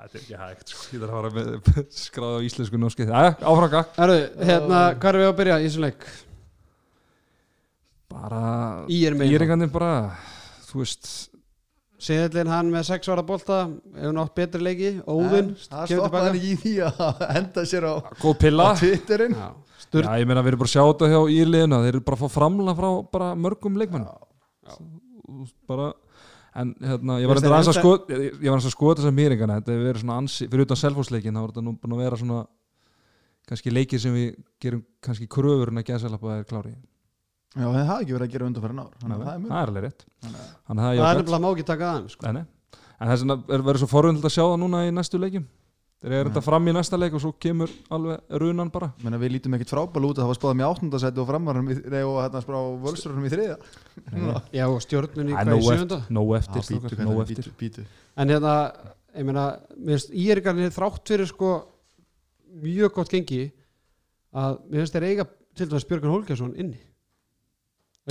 Þetta er ekki hægt sko. Ég þarf að fara með skráða á íslensku norski Æja, áfranga Herru, hérna, hvað er við að byrja í þessum leik? Bara Í er megin. Íringandi bara Þú veist. Seðlinn hann með 6 ára bolta Hefur nátt betri leiki. Óðinn það stoppaði ekki í því að henda sér á, Góð pilla. á Já, ég meina við erum bara að sjá þetta hjá íliðina Þeir eru bara að fá framla frá bara mörgum leikmenn bara En hérna, ég var þér aðeins að skoða Ég var aðeins að skoða þessar mýringana Þetta hefur verið svona ansi Fyrir utan selfhúsleikin þá er þetta nú búin að vera svona kannski leikir sem við gerum kannski kröfur en að geða selapa er klári Já, það hafi ekki verið að gera undanfærin ár. Þannig að það er mjög það er alveg rétt. Þannig að- það er Það er nefnilega má ekki taka aðeins sko. En þess vegna er verið svo forvöndilegt að sjá það núna í næstu leikjum? Þeir eru þetta fram í næsta leik og svo kemur alveg runan bara? Menna, við lítum ekkert frábæl út að það var spáðum í áttundasæti og framarum nei, og hérna spá völstrunum í þriða Já, og nóg í sjönda eftir, nóg eftir. En hérna, ég meina mér finnst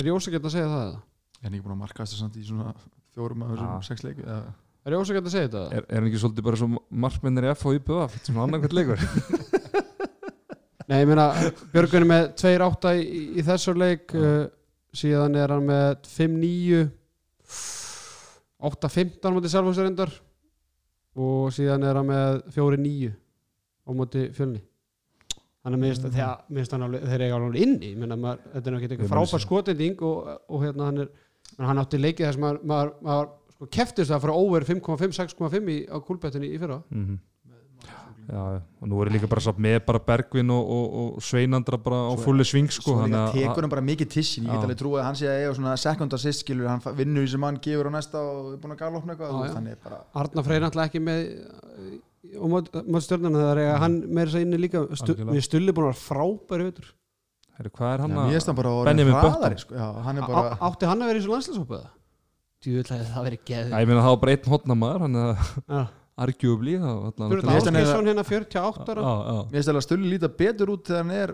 Er ég ósækjart að segja það eða? En ég er búin að marka þess að í svona fjórum Já. þessum sex leik eða Er ég ósækjart að segja þetta? Er, er hann ekki svolítið bara svo markmennir í F og IPVF svona annarkvæmt leikur Nei, ég meina, Björgun er með 2-8 í, í þessu leik uh, síðan er hann með 5-9 8-15 á móti sjálfhúsarindar og síðan er hann með 4-9 á móti fjölni Þannig að finnst hann alveg, þeir eiga alveg inni. Ég maður, þetta er náttúrulega Ég eitthvað frábær skotending og, og hérna hann er hann átti leikið þess að maður, maður, maður sko, keftist það frá over 5,5, 6,5 í- á kúlbettinni í fyrra. Mm Já, og nú er líka bara samt með bara Bergvin og, og, og Sveinandra bara á fulli sving sko, Svo líka tekur hann bara mikið tissin Ég Já. get alveg trúið að hann sé að eiga svona second assist skilur Hann vinnur sem hann gefur á næsta og er búin að eitthvað. Þannig er bara Arna Freyr náttúrulega ekki með og mót stjórnarna það er að hann meira sér inni líka. Stu, við stulli búin að vera frábæri Heyrðu, hvað er hann að hann sko. Hann er bara átti hann að vera í svo djúvill að það veri geð Já, ég meina það var bara einn hotnamaður hann er Já. arguably þá allan Fyrir Mér finnst þetta hann Ásgeirsson hérna 48 ára. Já, já. Mér finnst alveg að Stulli líta betur út þegar hann er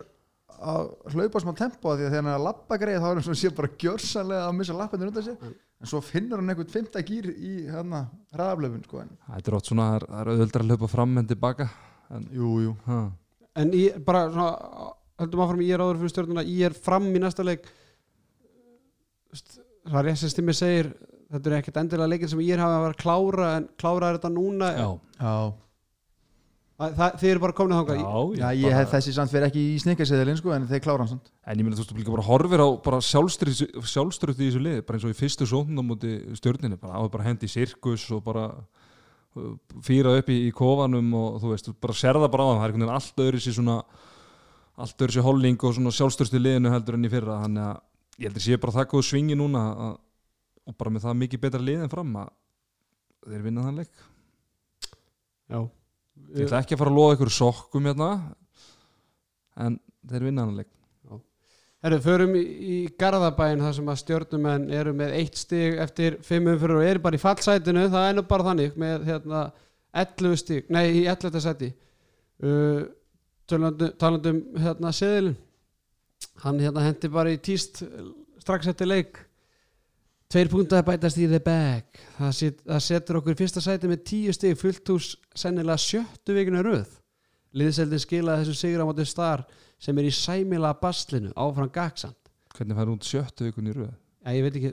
að hlaupa smá tempo af því að þegar hann er að lappa greið þá er hann svona sé bara gjörsanlega að missa lappinir undan sér en svo finnur hann einhvern fymta gýr í hérna hraðaflöfun sko en Þetta er ótt svona, það er- það er auðvöldar að hlaupa fram en tilbaka en, jú, jú. Ha. en í, bara svona höldum áfram í er áður fyrir stjórnuna í er fram í næsta leik. Það er rétt sem Stimmi segir þetta er ekkert endilega leikir sem ég hafa að vera klára en klára er þetta núna. Já, Já, það, það, þið eru bara komin að þanga já, já ég hef þessi samt fyrir ekki í snikkaseðilinn sko en þeir klára hann samt. En ég meina þú veist, þú líka bara horfir á bara sjálfströð í þessu liði, bara eins og í fyrstu sóknum á móti stjórninu, bara á að bara hendi í sirkus og bara uh, fýra upp í, í kofanum og þú veist, þú bara serða bara á það, það er einhvern veginn allt öðru sér svona allt öðru sér holning og svona sjálfströðst í liðinu heldur enn í fyrra, þannig að ég heldur sé bara það góð svingi núna að, og bara með það mikið betra lið en fram að þeir vinna þann leik. Já ég ætla ekki að fara að loða ykkur sokkum hérna en þeir vinna þann leik. Herru, förum í, Garðabæin þar sem að stjórnumenn eru með eitt stig eftir fimm umfyrir og eru bara í fallsætinu. Það er nú bara þannig með hérna 11 stig, nei í 11. sæti. Uh, talandum, talandum hérna seðilin hann hérna hendi bara í tíst strax eftir leik tveir púntar bætast í the bag. Það, set, það setur okkur í fyrsta sæti með 10 stig fullt hús sennilega sjöttu vikuna röð. Liðseldin skilaði þessu sigur á móti star sem er í sæmila baslinu áfram gagsand hvernig fær hún sjöttu vikun í röð? Ja, ég veit ekki,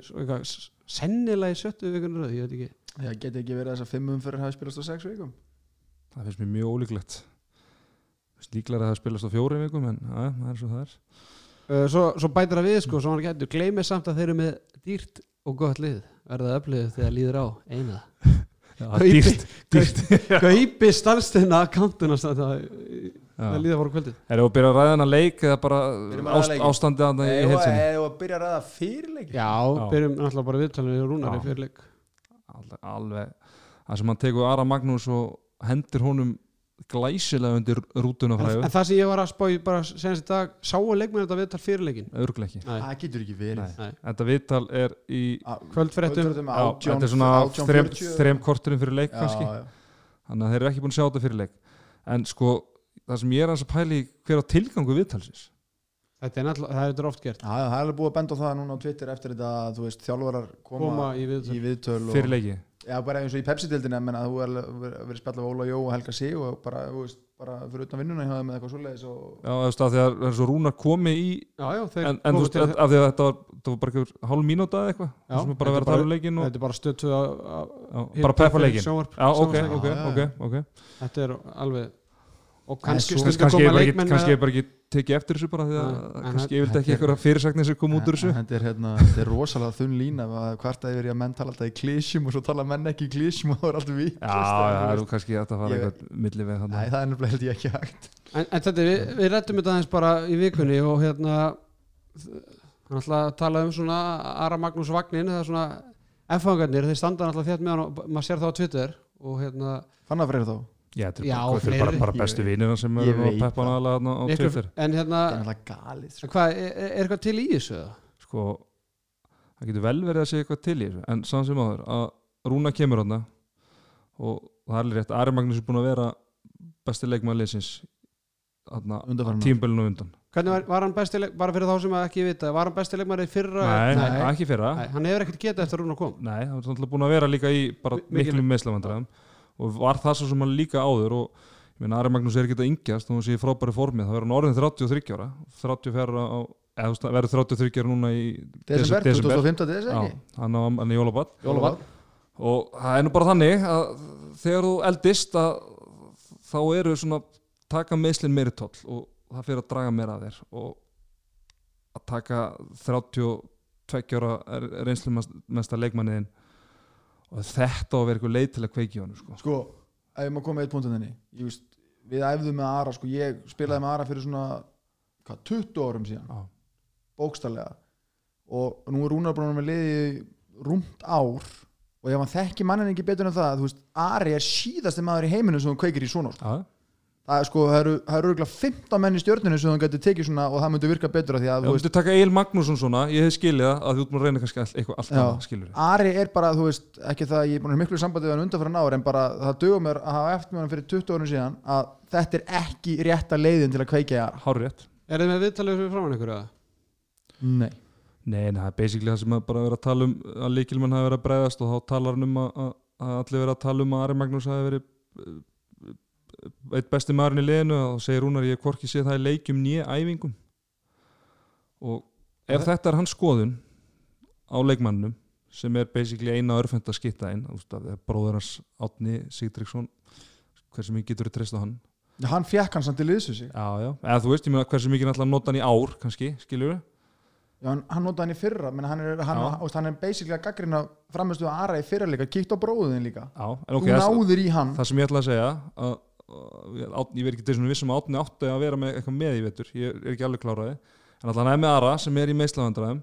sennilega í sjöttu vikuna röð, ég veit ekki. Það geti ekki verið þess að fimm umfyrir hafi spilast á sex vikum? Það finnst mér mjög ólíklegt. Líklar að það spilast á fjóri vikum en ja, það er svo það er. Svo, svo bætir það við sko, svo hann getur gleymið samt að þeir eru með dýrt og gott lið. Verða öflið þegar líður á? Eina. Já, Kaupi- dýrt, dýrt kaupi starfstina akkantuna það. Líða voru kvöldið er það að byrja að ræða hennar leik eða bara ást, ástandi að það í heilsinni eða að byrja að ræða fyrirleik já, Já. byrjum náttúrulega bara viðtalinu í rúnari Já. fyrir leik alveg, alveg. Það sem hann tekur Ara Magnús og hendur honum glæsilega undir rútuna en, fræðu en það sem ég var að spá í bara senast í dag sáu leikmenn þetta viðtal fyrir leikin örglega ekki. Nei, það getur ekki verið. Nei. nei. þetta viðtal er í já, átján- þetta er svona þrem, 18.40. þrem korturinn fyrir leik Já, kannski. já. þannig að þeir eru ekki búin að sjá þetta fyrir leik. En sko það sem ég er að pæli hver á tilgangu viðtalsins? Þetta er náttúrulega, það er þetta oft gert. Já, já, það er alveg búið að benda á það núna á Twitter eftir þetta að þjálfarar koma, koma í viðtal í viðtöl fyrir og, leiki já, bara eins og í Pepsi-dildina menn að þú er verið spjallað við Óla Jó og Helga Sig og bara, þú veist, bara fyrir utan vinnuna hjá þeim með eitthvað svoleiðis og já, þú veist að því að það er svo rúnar komi í já, já, þeir en, en þú veist að því að þetta var, var bara einhver hálf mínúta eða eitthvað það sem er bara þetta að vera að tala um leikin og, þetta er bara stöttu að, bara peppa leikin já, ok, ok, ok. Þetta er alveg og kannski kannski koma er leikmenn kannski er bara ekki tekið eftir þessu bara að kannski ég vildi ekki er- eitthvað fyrirsagnir sem kom út úr þessu. þetta er, hérna, þetta er rosalega þunn lína að hvarta yfir í að menn tala alltaf í klísjum og svo tala menn ekki í klísjum og það er alltaf vík já, það eru kannski hægt að fara Ég- eitthvað milli við Nei, þannig það er nefnilega held ég ekki hægt. En, en þetta, við, við rættum þetta aðeins bara í vikunni og hérna hann að tala um svona Ara Magnús Vagnin, það er svona F-fangarnir, þeir standa alltaf hann já, þetta er Já, bara, er bara, bestu vinina sem eru að peppa hann þarna á miklu, Twitter en hérna er sko. hvað, er, er eitthvað til í þessu? eða? sko, það getur vel verið að segja eitthvað til í þessu en saman sem áður að Rúna kemur hann og það er alveg rétt Ari Magnús er búin að vera besti leikmaður liðsins Undanfarin ár. tímbölinu undan Hvernig var, var hann bestileg, bara fyrir þá sem að ekki vita var hann bestilegmari fyrra? nei, nei, ekki fyrra nei, hann hefur ekkert getað eftir að Rúna kom Nei, var náttúrulega búin að vera líka í bara Mi- mikil- miklum meðslavandræðum og var það svo sem hann líka áður og ég meina Ari Magnús er ekki að yngjast og hann sé í frábæri formið, það verður hann orðin 33 ára 34 á, eða verður 33 ára núna í desember, desember. 2015. desember hann hann í Jólabat og það er nú bara þannig að þegar þú eldist að þá eru svona taka meðslinn meiri toll og það fyrir að draga meira að þér og að taka 32 ára reynslu mesta leikmanniðin og þetta á að vera eitthvað leið til að kveiki honum sko. sko, ef koma með eitt punktin þenni ég veist, við æfðum með Ara sko, ég spilaði með Ara fyrir svona hvað, 20 árum síðan Já. bókstallega og nú er Rúnar búin með liði rúmt ár og ef hann þekki mannin ekki betur en það veist, Ari er síðasti maður í heiminu sem hann kveikir í svona sko. Já, það er sko, það eru, það eru örugglega 15 menn í stjörninu sem hann getur tekið svona og það myndi virka betur af því að Ef þú þú veist, myndir taka Egil Magnússon svona ég hef skilið það að þú ert búin að reyna kannski all, eitthvað allt Já. annað skilur Ari er bara, þú veist, ekki það að ég er búin að miklu sambandi við hann undanfæra náður en bara það dögum mér að hafa eftir með hann fyrir 20 árum síðan að þetta er ekki rétta leiðin til að kveikja í Ara Hár rétt Er þið með viðtalið fyrir framann ykkur eða? Nei Nei, en það er basically það sem að bara vera að tala um að líkilmenn hafi verið að bregðast og þá talar hann um að, að, að allir verið að tala um að Ari Magnús hafi verið uh, eitt besti maðurinn í liðinu og segir Rúnar ég hvorki séð það í leikjum nýja æfingum. Og ef þetta er hans skoðun á leikmannum sem er basically eina örfend að skitta inn bróður hans Átni Sigdriksson hversu mikið getur þú treyst á hann? Hann fekk hann samt til liðsu sig já, já, eða þú veist, ég meina hversu mikið náttúrulega nota hann í ár kannski, skiljur Já, hann, hann notaði hann í fyrra menn hann er, hann, Já. hann, hann er basically að gaggrina framistu að Ara í fyrra líka, kíkt á bróðin líka. Já, en Þú náður í hann. það sem ég ætla að segja að ég verð ekki þessum vissum að átni átti að vera með eitthvað með í vetur. Ég er ekki alveg kláraði. En alltaf hann er með Ara sem er í meðslavandræðum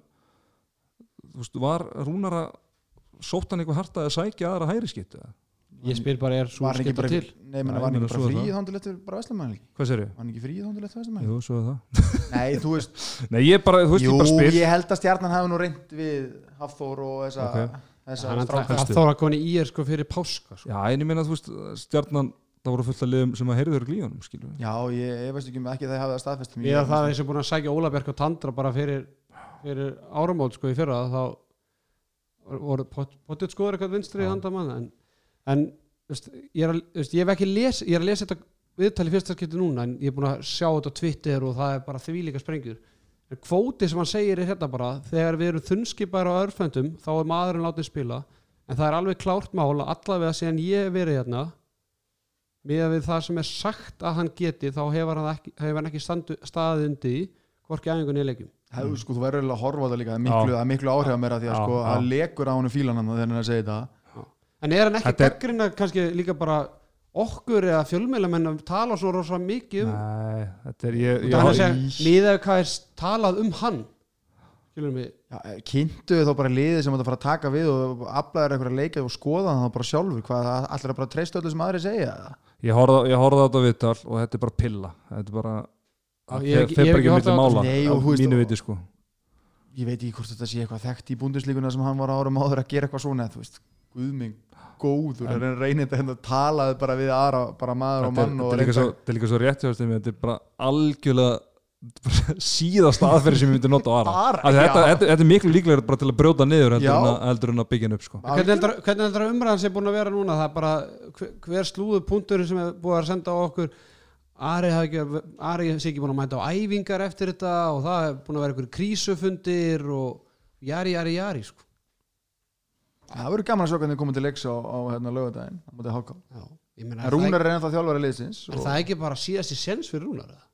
þú veist, var Rúnar að sótt hann eitthvað harta að sækja aðra hæri skittu Ég spyr bara, er svo bara, til? nei, menn var hann ég ekki bara svo frí það. þóndilegt fyrir bara vestamæðin líka hvað sér Var hann ekki frí þóndilegt fyrir vestamæðin Jú, svo er það. Nei, þú veist, Nei, ég bara, þú veist, jú, ég bara ég að að er ég það voru fullt af liðum sem að heyrðu þurr glíðunum skilur. Já, ég, ég veist ekki um ekki að það hafi það staðfest Ég er það eins og búin að sækja Óla Björk og Tandra bara fyrir, fyrir áramót sko í fyrra þá voru potið skoður eitthvað vinstri í Já. handamann en, en veist, ég, er að, veist, ég hef ekki les, ég er að lesa þetta viðtali fyrsta skipti núna en ég er búin að sjá þetta á Twitter og það er bara þvílíka sprengjur en kvóti sem hann segir er hérna bara þegar við erum þunnskipar á örfendum þá er maðurinn látið spila en það er alveg klárt mál að allavega síðan ég hef verið hérna með við það sem er sagt að hann geti þá hefur hann ekki, hefur hann ekki standu, staðið undir því, hvorki aðeingunni í leikjum. Hefðu, sko, þú verður eiginlega að horfa á það líka það er miklu, það er miklu áhrif að mér að því að Já, sko, að lekur á honum fílan hann þegar hann að segja þetta En er hann ekki er- gaggrina kannski líka bara okkur eða fjölmeilamenn að tala svo rosa mikið um Nei, þetta er ég, Það er að í- miðað við hvað er talað um hann eh, kynntu þið þá bara liðið sem þetta fara að taka við og aflaður eitthvað að leika og skoða það þá bara sjálfur hvað það allir að bara treysta öllu sem aðri segja horfði ég horfði á þetta viðtal og þetta er bara pilla þetta er bara hef bara ekki ekki horft á myndi þetta. mála Nei, þú veist, mínu viti sko ég veit ekki hvort þetta sé eitthvað þekkt í búndislíkuna sem hann var árum áður að gera eitthvað svona þú veist, guðming góður En- en reynir þetta hérna talaði bara við aðra bara maður og mann og þetta er líka svo, er rétt þetta er bara algjörlega síðasta aðferði sem ég myndi nota á Ara þetta, þetta, þetta er miklu líklega bara til að brjóta niður heldur en, að, byggja hann upp sko. Hvernig heldur, að umræðan sé búin að vera núna? Það er bara hver, hver slúðu punktur sem er búið að senda á okkur Ari, sé ekki búin að mæta á æfingar eftir þetta og það er búin að vera einhverjum krísufundir og jari, jari, jari sko. það verður gaman að sjá hvernig þið komið til leiks á, á hérna, lögadaginn á móti HK. Já, ég meina, en er, Rúnar er ennþá þjálfari liðsins er og það ekki bara síðast í sens fyrir Rúnar? eða?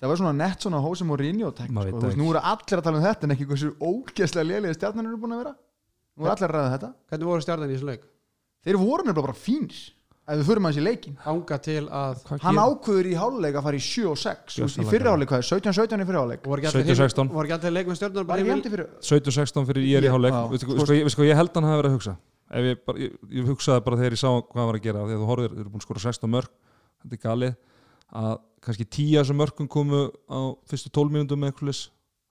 Það var svona nett svona Hósi Mourinho tek, sko. Þú veist, nú eru allir að tala um þetta en ekki hversu ógeðslega lélega stjarnan eru búin að vera. Nú eru allir að ræða þetta. Hvernig voru stjarnan í þessu leik? þeir voru nefnilega bara fínir ef við förum aðeins í leikin Anga til að hann ákveður í háluleik að fara í 7 og 6 Þú veist, í háluleik, er 17-17 í háluleik allir 17-16. hinir- voru ekki allir leik með stjarnan var ekki hendi fyrir 17-16 fyrir ég er í hvað- sko, ég, held hann hafi verið að hugsa? Ef ég, bara, ég, ég hugsaði bara þegar ég sá hvað hann var að gera þegar þú horfir, þeir eru búin að skora 16 mörg þetta er galið að kannski 10 af þessum mörgum komu á fyrstu 12 mínúndum með eitthvað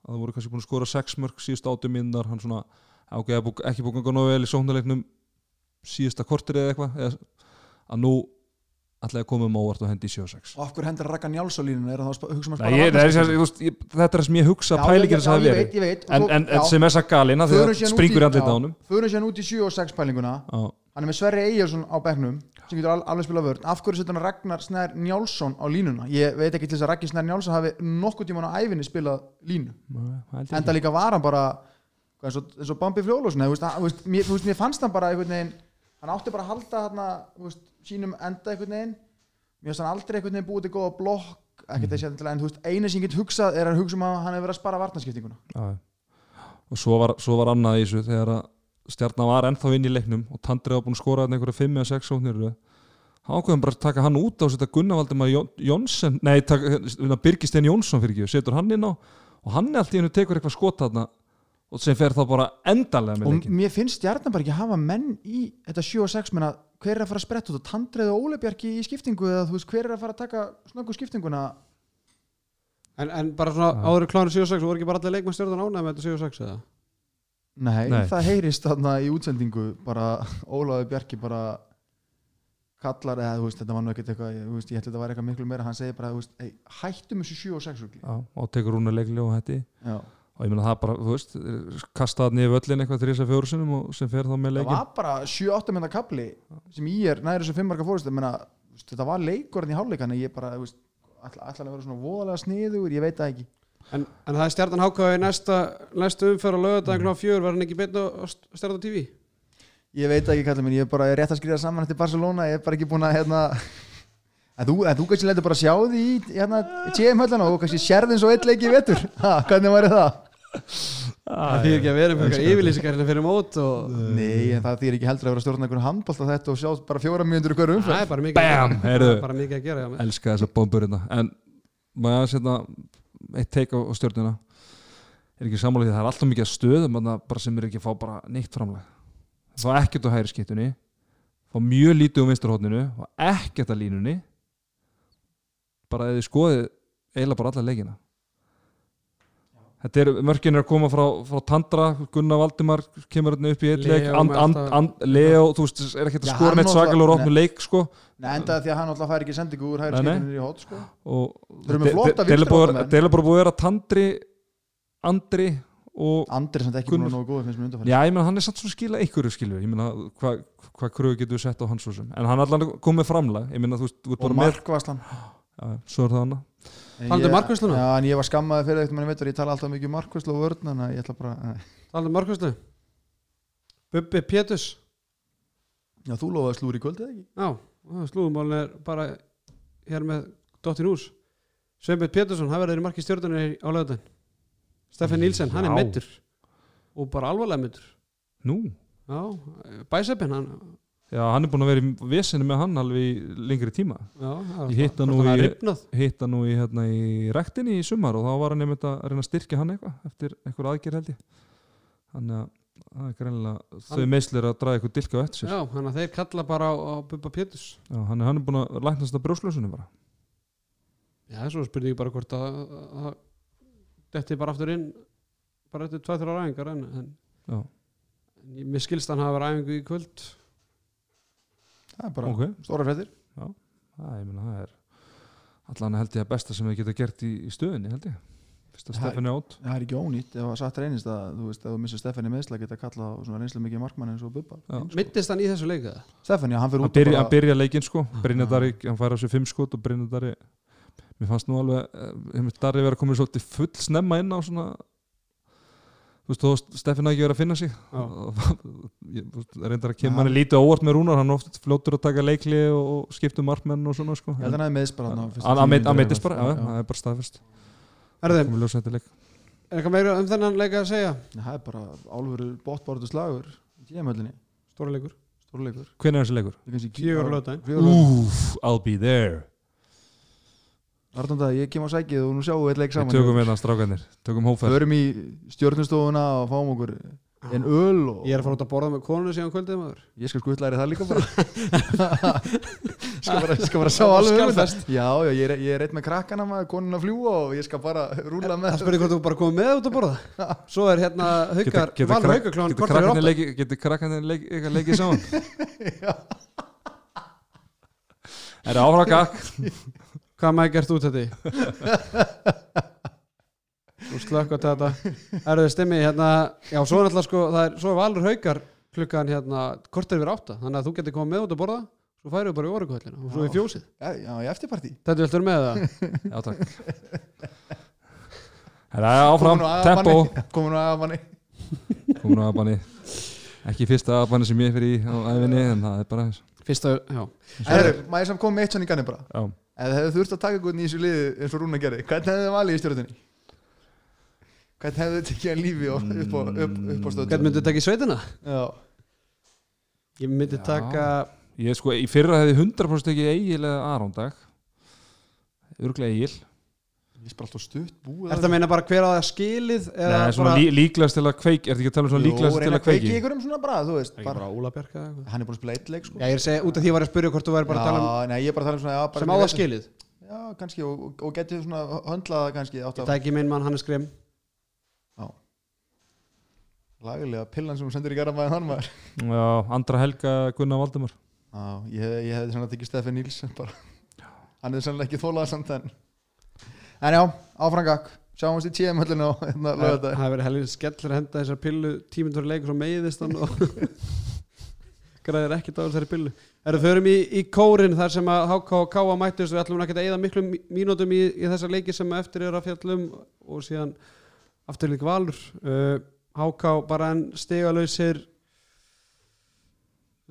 að það voru kannski búin að skora 6 mörg síðust 8 mínúndar hann svona, ágæða ekki búin að ganga vel í sóknarleiknum síðasta kortir eða eitthvað eða, að nú ætlaði að koma um óvart og hendi í 7-6 og af hverju hendur Raka Njáls á línuna? Er það að hugsa um að ég, þetta er það sem ég hugsa pælingir þess að það ég veri veit, ég veit. En, sem er þess að galina að út springur andlita já, á honum förum sér út í 7 og 6 pælinguna. Já. hann er með Sverri Eyjarsson á bekknum sem getur al alveg spila vörn. Af hverju setur hann Ragnar Snær Njálsson á línuna? Ég veit ekki til þess að Ragnar Snær Njálsson hafi nokkuð tíman á æfinni spilað línu. Nei, það líka var hann bara eins og, eins og Bambi veist, mér, mér fannst hann bara einhvern veginn hann átti bara að halda þú veist, sínum enda einhvern veginn. Mér finnst hann aldrei einhvern veginn búið til góða blokk ekkert þessi endilega en þú veist, eina sem ég get hugsað er að hugsa um að hann hefur verið að spara já. og svo var, svo var annað í þessu þegar að stjarnan var ennþá inn í leiknum og Tandri var búin að skora þarna einhverja 5 eða 6 sóknir hann ákveðum bara að taka hann út á og setja Gunnar Valdimar Jón- Jónsson nei, Birgistein Jónsson fyrir ekki setur hann inn á og hann er alltaf í hennu tekur eitthvað skot þarna og sem fer þá bara endalega með og leikin mér finnst stjarnan bara ekki að hafa menn í þetta 7 og 6 menna hver er að fara að spretta út? Og Tandrið og Óli Bjarki í skiptingu eða þú veist hver er að fara að taka snöggu skiptinguna? En, en bara svona áður klánu 7-6 voru ekki bara allir leik með stjarnan ánægð með þetta 7-6 eða? Nei, Nei. það heyrist þarna í útsendingu bara Ólaður Bjarki bara kallar eða þú veist þetta var nú ekkert eitthvað ég, þú veist, ég held að þetta var eitthvað miklu meira hann segir bara þú veist, hey, hættum þessu 7 og 6 rugli. Já, og tekur hún að leikli og hætti. Já. og ég meina það bara, þú veist kasta það niður völlin eitthvað þrjus að fjóru sinum og sem fer þá með það leikin var bara 7-8 minna kapli sem ég er næri þessu 5 marka fórust menna, þú veist, þetta var leikurinn í hálfleikan ég bara, þú veist, ætla, ætla að vera svona voðalega sniður, ég veit það ekki En, en það er stjarnan hákáði næsta, næsta umferð á lögadaginn klá fjör var hann ekki beint á stjarnan TV? ég veit ekki kallið minn, ég er bara rétt að skrifa saman eftir Barcelona, ég er bara ekki búin að hérna En þú, en þú kannski letur bara sjá því í hérna, TM höllana og kannski sérðin svo eitt leiki í vetur ha, hvernig væri það? Það þýðir ekki að vera með eitthvað yfirlýsingar hérna fyrir mót og Nei, en það þýr ekki heldur að vera að stjórna einhvern handbólt á þetta og sjá bara fjóra mínútur í hverju það umferð er bara mikið, Bam, að, gera. heyrðu. Það er bara mikið að gera já, með. elska þessa bombur hérna en maður að setja eitt teik á, stjórnuna er ekki sammála því að það er alltaf mikið stöðum sem er ekki að fá bara neitt framlag. Fá ekkert á hægri skiptunni fá mjög lítið um vinsturhóttinu fá ekkert að línunni. Bara eða skoðið eiginlega bara alla leikina þetta er, mörkin er að koma frá, frá Tandra, Gunnar Valdimar kemur hérna upp í eitt leik and, and, alltaf- and, Leo, þú veist, er ekki neitt náttúrulega- svakalega opnu Nei. leik sko Nei, endaði því að hann alltaf fær ekki sendingu úr hægri skipinu í hótt sko. og Þeir eru með flotta búið- hotamenn. það er bara búið að vera Tandri Andri og Andri sem ekki Gunnar. búin að nógu góð finnst mér undanfæri já, ég meina hann er samt svona skila einhverju skilju ég meina hvað hva kröfu getur við sett á hans svo sem en hann er allan komið framlag ég meina þú veist, Talandi um ég- markvörsluna? Já, en ég var skammaði fyrir eitthvað mann veitur, ég tala alltaf mikið um markvæslu og vörn en ég ætla bara, nei. Talandi um markvæslu Bubbi Pétus já, þú lofaði slúri í kvöld eða ekki? Já, slúðumálin er bara hér með Dottir Hús Sveinbjörn Pétursson, hann verður í marki stjórnunni á lögðan Stefan Nílsen, hann er Já. meittur og bara alvarlega meittur nú, Já, bæseppin hann já, hann er búin að vera í vesinu með hann alveg í lengri tíma. Já, Ég hitti hann nú hann í- rifnað. hitta nú í, hérna, í rektinni í sumar og þá var hann einmitt að reyna að styrkja hann eitthvað eftir eitthvað aðgerð held ég. Þannig að það er greinilega þau meðslir að draga eitthvað dilka á eftir sér. Já, þannig að þeir kalla bara á, á Bubba Péturs. Já, hann, er, hann er búin að læknast að brjóslösunum bara. Já, svo spurði ég bara hvort að, að þetta bara aftur inn bara eftir 2-3 ræðingar en, en, en ég- mér skilst hann hafa verið æfingu í kvöld það er bara ok, stóra fréttir það, ég meina það er allan held ég að besta sem við geta gert í, í stöðinni held ég Fyrst að Það- Stefán er átt það er ekki ónýtt ef að satt reynist að þú veist ef þú missir Stefani meðsla geta kallað á svona reynslu mikið markmann eins og Bubba Já. Mittist hann í þessu leika? Stefani, hann fyrir Hann út byrja, hann byrja leikinn sko Brynja Já. Darri, hann fær á sig fimm skot og Brynja Darri mér fannst nú alveg eh, Darri vera komin svolítið full snemma inn á svona þú veist, þó Stefán ekki verið að finna sig. Já. ég þú veist, reyndar að kemur hann lítið á óvart með Rúnar hann er oft fljótur að taka leikli og skipta um markmenn og svona sko. Ég held að hann hefði meðs bara hann hann eða bara, já, það er bara leik. er eitthvað meira um þennan leika að segja? Já, það er bara álfur bóttbáratu slagur í tíðamöllinni, Stóra leikur. Hvernig er þessi leikur? Fjögur. Úf, I'll be there Arnónda, ég kem á sækið og nú sjáum við eitt leik við saman. tökum hérna strákanir, tökum hóferð Förum í stjórnustofuna og fáum okkur en öl og Ég er að fara út að borða með konunu síðan kvöldið maður. Ég skal skuttlæri það líka bara. Skal bara, skal bara sjá alveg um þetta. já, já, ég er, ég er eitt með krakkana maður, konun að fljúa og ég skal bara rúla Það með spurði hvort þú bara komið með út að borða? Svo er hérna haukar Valur haukar klán getur er eitthvað leikið saman? Er það áfram gakk Hvað maður gert út þetta Þú slökk á þetta. Erðu stimmi hérna Já, svo er alltaf sko Það er, svo er Valur haukar klukkan hérna Kortir yfir átta. Þannig að þú getur komið með út að borða Svo færðu bara í orðuguhöllina Og svo í fjósið. Já, já, í eftirparti Þetta viltu vera með það? Já takk. Er það áfram, tempo. komin á aðmanni komin á aðbanni ekki fyrsta aðbanni sem ég fyrir í á æfinni en það er bara þess Fyrsta, já. Maður sem kom með eitt svona í ganni bara? Já, ef þið hefðu þurft að taka einhvern í þessu liði eins og Rúna gerði, hvernig hefðu þið valið í stjórnunni? hvernig hefðu þið tekið hann lífi og upp á, upp, upp á stöðu Hvernig myndu taka í sveitina? Já, Ég myndi Já. taka ég sko í fyrra hefði 100% ekki eigil eða aðrándag örglega eigil ég spara alltaf stutt búið Er það meina bara hver á það skilið eða Nei, svona bara lí, líklegast til að kveiki er þetta ekki að tala um svona líklegast til að kveiki ykkur um svona bara, þú veist bara, bara Óla Bjarka eða eitthvað? Hann er búin að spila eitt leik sko. Já, ég er að segja, út af því var ég að spyrja hvort þú væri bara að tala um já, nei, ég er bara að tala um svona já, bara sem á það skilið? Já, kannski, og, og, og getið svona höndlaða kannski átt Ég að tæki minn mann Hannes Grimm laglega pillan sem hún sendir í garabæðin hann maður já, andra helga Gunnar Valdemar já, ég, hef- ég hefði svona tekið Stefan Níls bara, hann hefði sannlega ekki þólað samt en en já, áfrangak sjáumst í TM höllinu og hérna Það lögða það hefur verið helvið skellur að henda þessar pillu tímyndur leikur og meiðist hann og græðir ekkert á þessari pillu. Erum förum í, í kórin þar sem að HK og K mættust. Við ætlum ekki að eyða miklum mínútum í, í þessa leiki sem eftir er að fjallum og síðan afturlík valur. Uh, HK bara en stigalausir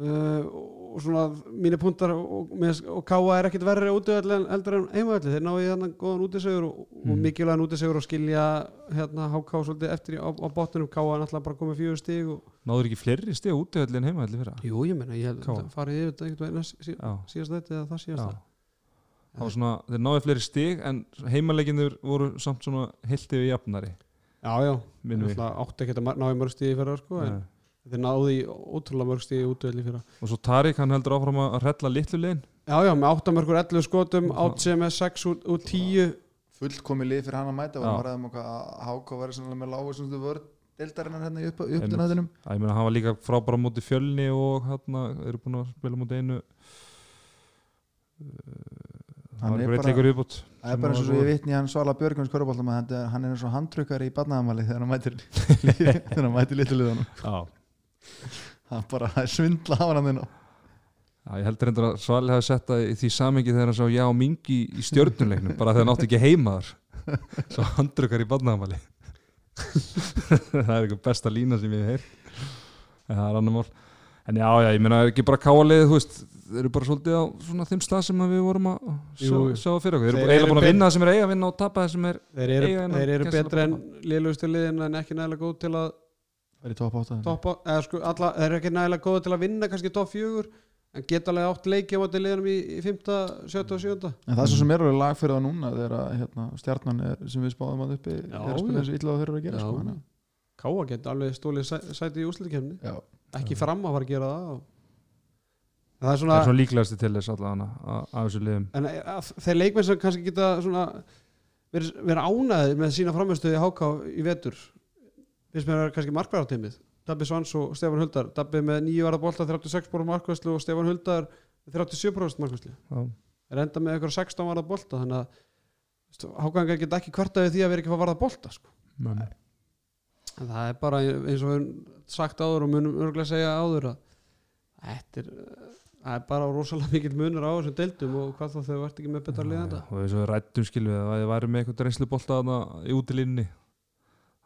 uh, og svona mínir puntar og, og, og Káa er ekkit verri útöðall en heldur en heimaðalli þeir náðu í þannig góðan útisegur og, og Mhm. mikilvægan útisegur og skilja hérna HK svolítið eftir á, á botnum Káa er náttúrulega bara komið fjögur stig og, náður ekki fleiri stig út í en heima allir fyrra? Jú ég menna ég held að farið yfir þetta veginn sí, síðast þetta eða það síðast já. það var svona, þeir náðu fleiri stig en heimaleikinur voru samt svona heilt yfir jafnari. Já já, minnum við náttúrulega átti ekki að ná í mörg stig í fyrra en Nei. þeir náðu í ótrúlega mörg stig í í fyrra. Og svo Tarik hann heldur áfram að rella litlu legin já já, með áttamörkur 11 skotum átt sem er 6 úr, úr 10 fullkomi lið fyrir hann að mæta. Og hann var aðeins um að Háka verið svona með lágu svona vörð deildarinnar hérna í upp, uppdunæðinum ég meina hann var líka frábæra móti fjölni og hann eru búin að spila móti einu Hann hann er er bara það er bara eins og svo ég vitni hann Svala Björgvins körubóltum að hann er eins og handtrukkar í barnaðamali þegar hann mætir þegar hann mætir litlu bara það er svindla af hann inn á Já, ég heldur endur að Svali hafi sett það í því samengi þegar hann sá já mingi í stjörnuleiknum bara þegar hann átti ekki heimaðar svo handrukar í badnaðamali það er eitthvað besta lína sem ég hef heyrt. En það er annar mál. En já, já, ég meina, er ekki bara káalið þú veist, þeir eru bara svolítið á svona þeim stað sem við vorum að sjá, fyrir okkur. Þeir eru eiginlega búin að vinna það sem er eiga að vinna og tapa það sem er þeir eru, Eiga þeir eru betri en bara. liðlustu liðin en ekki nægilega góð til að það er í top 8 toppa, eða sko alla, þeir eru ekki nægilega góð til að vinna kannski topp fjögur en geta alveg átt leiki á móti liðanum í, í 5. 7. og 7. en það er svo sem er alveg lag fyrir það núna þegar að, hérna, stjarnan er, sem við spáðum að uppi Já, er að spila þessu illa og þeir eru að gera sko, Káa geti alveg stólið sæ- sæti í úsliðkefni Já, ekki fram að fara að gera það það er það svona, er svona líklegasti til þess allavega að- af þessu liðum en að, þeir leikmenn sem kannski geta svona verið vera ánæðið með sína framherstöði í HK í vetur finnst mér að vera kannski markværateimið Dabbi Svans og Stefán Huldar. Dabbi með nýju varða bolta 36 bórum markværslu og Stefán Huldar með 37% markværslu Já. er enda með eitthvað 16 varða bolta þannig að HK geta ekki kvartaði því að vera ekki að varða bolta sko. Það er bara eins og við höfum sagt áður og munum örgulega segja áður að þetta er, það er bara rosalega mikill munur á þessum deildum og hvað þá þau vart ekki með betra liðanda og eins og við rættum skilum við að þið væri með eitthvað reynslubolta þarna í útilínni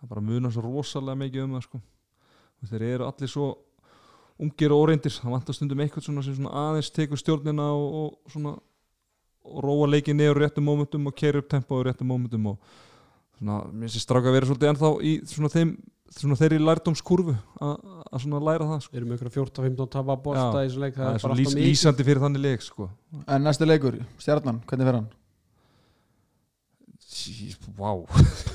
það bara munar svo rosalega mikið um það sko. Og þeir eru allir svo ungir og óreyndir það vantar stundum eitthvað svona sem svona aðeins tekur stjórnina og, og svona og róa leikið niður á réttum mómentum og keira upp tempo á réttum mómentum og svona, mér finnst stráka að vera svolítið ennþá í svona þeim svona þeirri lærdómskurfu að að svona læra það sko. við erum ykkur 14-15 tapa bolta Já, í þessu leik það, það er er bara svona lýs, lýsandi fyrir þannig leik sko. En næsti leikur, stjarnan, hvernig fer Vá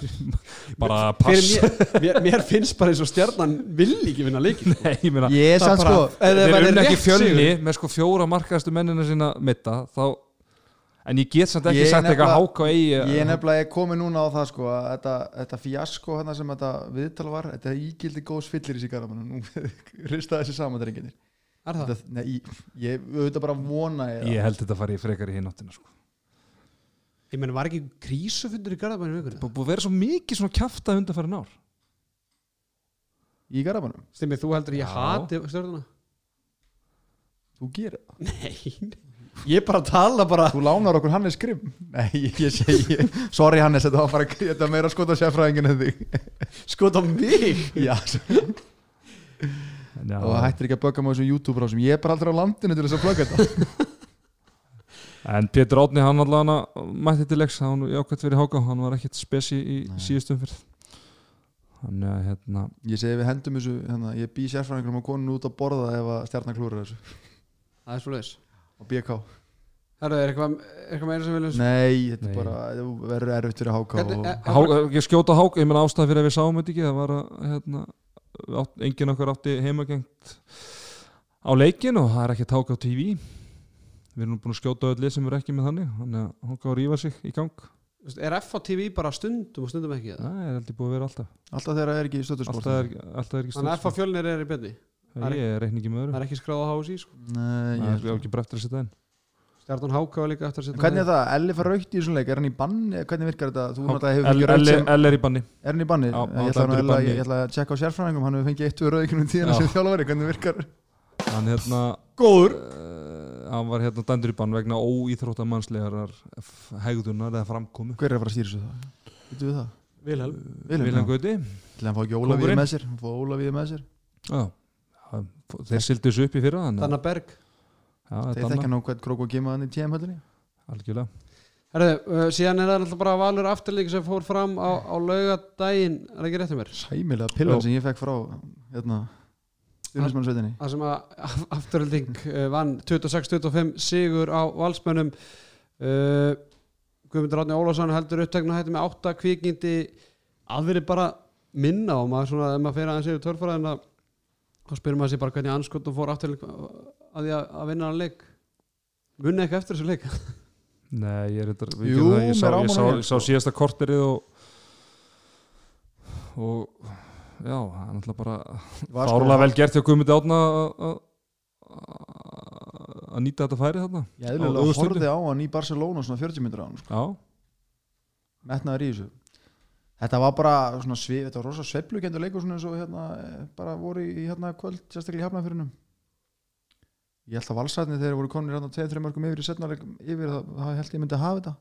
bara pass. mér, mér, mér finnst bara eins og stjarnan vill ekki vinna leikin Nei, ég meina Ég er Það sann bara- sko ef þeir unna ekki rétt fjölni með sko fjóra markaðastu mennina sína mitta þá en ég get samt ekki Ég er sagt eitthvað nefnilega- háka í Ég er nefnilega komið núna á það sko að þetta, þetta fjasko hérna sem þetta viðtal var þetta er ígildi góðs fyllir í sig garamann nú ristaði þessi saman drenginir er það? Þetta- Nei, ég, ég auðvitað bara vona ég, ég held þetta fari frekar í hináttina sko. Ég menn var ekki krísufundur í Garðabæni vikunni? Búið búið að vera svo mikið svona kjafta undanfærin ár. Í garamannum Stimmi, þú heldur ég Já. hati stjörnuna? Þú gerir það. Nei, ég bara tala bara. Þú lánar okkur Hannes Grimm. Nei, ég, ég segi Sorry Hannes, þetta var bara þetta var meira skot á sérfræðingin en þig. Skot á mig? Já, og hættir ekki að bögga með þessum YouTube rásum Ég er bara aldrei á landinu til þess að plögga þetta en Pétur Átni hann allavega mætti til leiks hann var jákvæmt fyrir háka hann var ekkert spesi í síðustum fyrir þannig að hérna Ég segi við hendum þessu hérna, Ég bý sérfræðingum á konun út að borða ef að stjarnar klúra þessu. Það er svo leis og BK Herru, er eitthvað, eitthvað meira sem við viljum Nei, þetta Nei. er bara það verður erfitt fyrir Hvernig- og... eh, Há, ég skjóta háka, ég menna ástæða fyrir að við sáum þetta ekki það var að hérna, átt, enginn okkar átti heimagengt á leikin og það er ekkert háka á TV við erum nú búin að skjóta öll lið sem eru ekki með þannig þannig að háka að rífa sig í gang Er FTV bara stundum og stundum ekki það? það er heldur búið að vera alltaf Alltaf þegar það er ekki er, er ekki Þannig að FH fjölnir er í byrni það er- ég reikni ekki með Það öðru er ekki skráð á HSI sko. Nei, það ég er ekki bara eftir að setja inn Stjarnan Háka var líka eftir að setja Hvernig er það? Elli fær raukt í þessum leik, er hann í banni? Hvernig virkar þetta? L er í banni Er hann í banni? Já, ég, ætla að tjekka á sérfræðingum Hann hefur fengið eitt við rauðikunum tíðina Já. sem þjálfari Hvernig virkar hann hérna Góður uh, hann var hérna dæmdur í bann vegna óíþróttamannslegar hegðunar eða framkomu Hver er að fara að stýra þessu það? Vittu við það? Vilhelm Vilhelm. Gauti Til hann fá ekki Kóngurinn. með sér Hann fá Ólafíði með sér Já, þeir sildu þessu upp í fyrra Danna Berg Já, Þeir þekka nú hvern krók og gema hann í TM höllinni algjörlega Herru, uh, síðan er það alltaf bara valur afturleik sem fór fram á, á laugadaginn Er það ekki rétt um mér? Sæmilega pillan sem ég fekk frá hérna Stjórnismannsveitinni Það sem að afturölding uh, vann 26-25 sigur á valsmönnum. Uh, Guðmundur Átni Ólafsson heldur upptekna hætti með 8 kvikindi. Aðverið bara minna og maður svona, ef maður fyrir aðeins yfir törfæraðina þá spyrir maður sér bara hvernig anskotum fór afturölding að því að, vinna hann leik. Munni ekki eftir þessu leik? Nei, ég er þetta Jú, ég, sá, mér á ég, sá, að ég sá síðasta korterið og og já, það er náttúrulega bara sko- fárlega vel gert hjá Guðmundi Átna að- að að nýta þetta færi þarna Ég á eðlilega ögurstundu. horfði á hann í Barcelona svona 40 minnur á hann sko. Já, metnaður í þessu. Þetta var bara svona svið, þetta var rosa sveiflukendur leikur svona eins og hérna eh, bara voru í hérna kvöld, sérstaklega í hafnafyrinum Ég held að valsætni þegar voru konir hérna 2-3 mörgum yfir í setna yfir það, það held ég myndi að hafa þetta.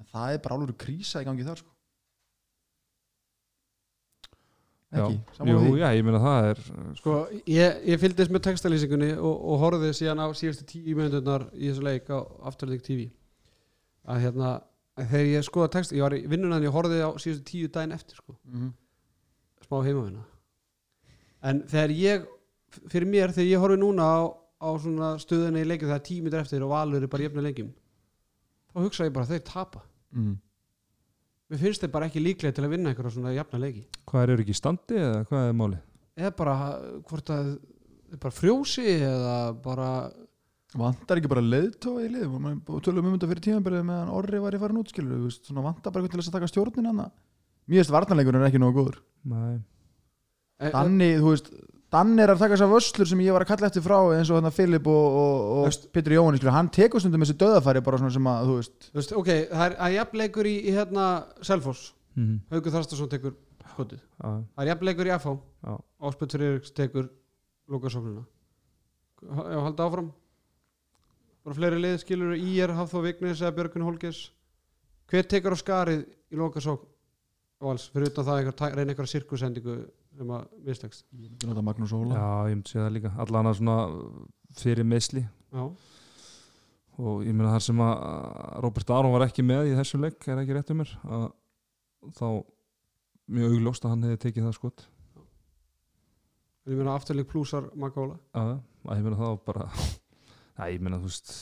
En það er bara alveg krísa í gangi þar sko Ekki, jú, já, ég meina það er Sko, ég, ég fylgdist með textalýsingunni og, og horfði síðan á síðustu tíu myndurnar í þessu leik á Afturleik TV að hérna, þegar ég skoða text ég var í vinnunni ég horfði á síðustu tíu daginn eftir sko, Mhm. smá heimavinna en þegar ég fyrir mér, þegar ég horfi núna á, á svona stöðunni í leikjum það er tíu myndur eftir og valur er bara jefna leikjum þá hugsa ég bara þeir tapa. Mhm. Mér finnst þeir bara ekki líklega til að vinna einhverja svona jafna leiki. Hvað er, eru ekki í standi eða hvað er máli? eða bara hvort að bara frjósi eða bara vantar ekki bara leiðtóa í lið og tölum um þetta fyrir tímanbyrðið meðan Orri var í farin út skilur við, svona vantar bara eitthvað til þess að taka stjórnin hann mér veist varnarleikurinn er ekki nógu góður. Nei, e, e, Danni, þú veist Danni er að taka þessar vöslur sem ég var að kalla eftir frá eins og hann Filip og, og, og Pétur Jóhann hann tekur stundum þessi döðafæri bara svona sem að, þú veist. Þú veist, ok, það er að jafnleikur í, í hérna Selfoss, mm Haugur Þarstason tekur skotið, já, það er jafnleikur í FH já. Áspjöld Friðriks tekur lókasóknuna já, halda áfram. Bara fleiri lið skilur í er Hafþó Vignis eða Björgun Holgis hver tekur á skarið í lókasókn vals, fyrir utan það einhver, reyna einhverja sirkusendingu sem að myndi nota Magnús Óla. Já, ég myndi segja það líka. Allan að svona fyrir meðsli já, og ég meina þar sem að Robert Aron var ekki með í þessum leik er ekki rétt um mér að þá mjög augljóst að hann hefði tekið það skot. En ég meina afturleik plúsar Magóla að, að ég meina það var bara Æ, ég meina þú veist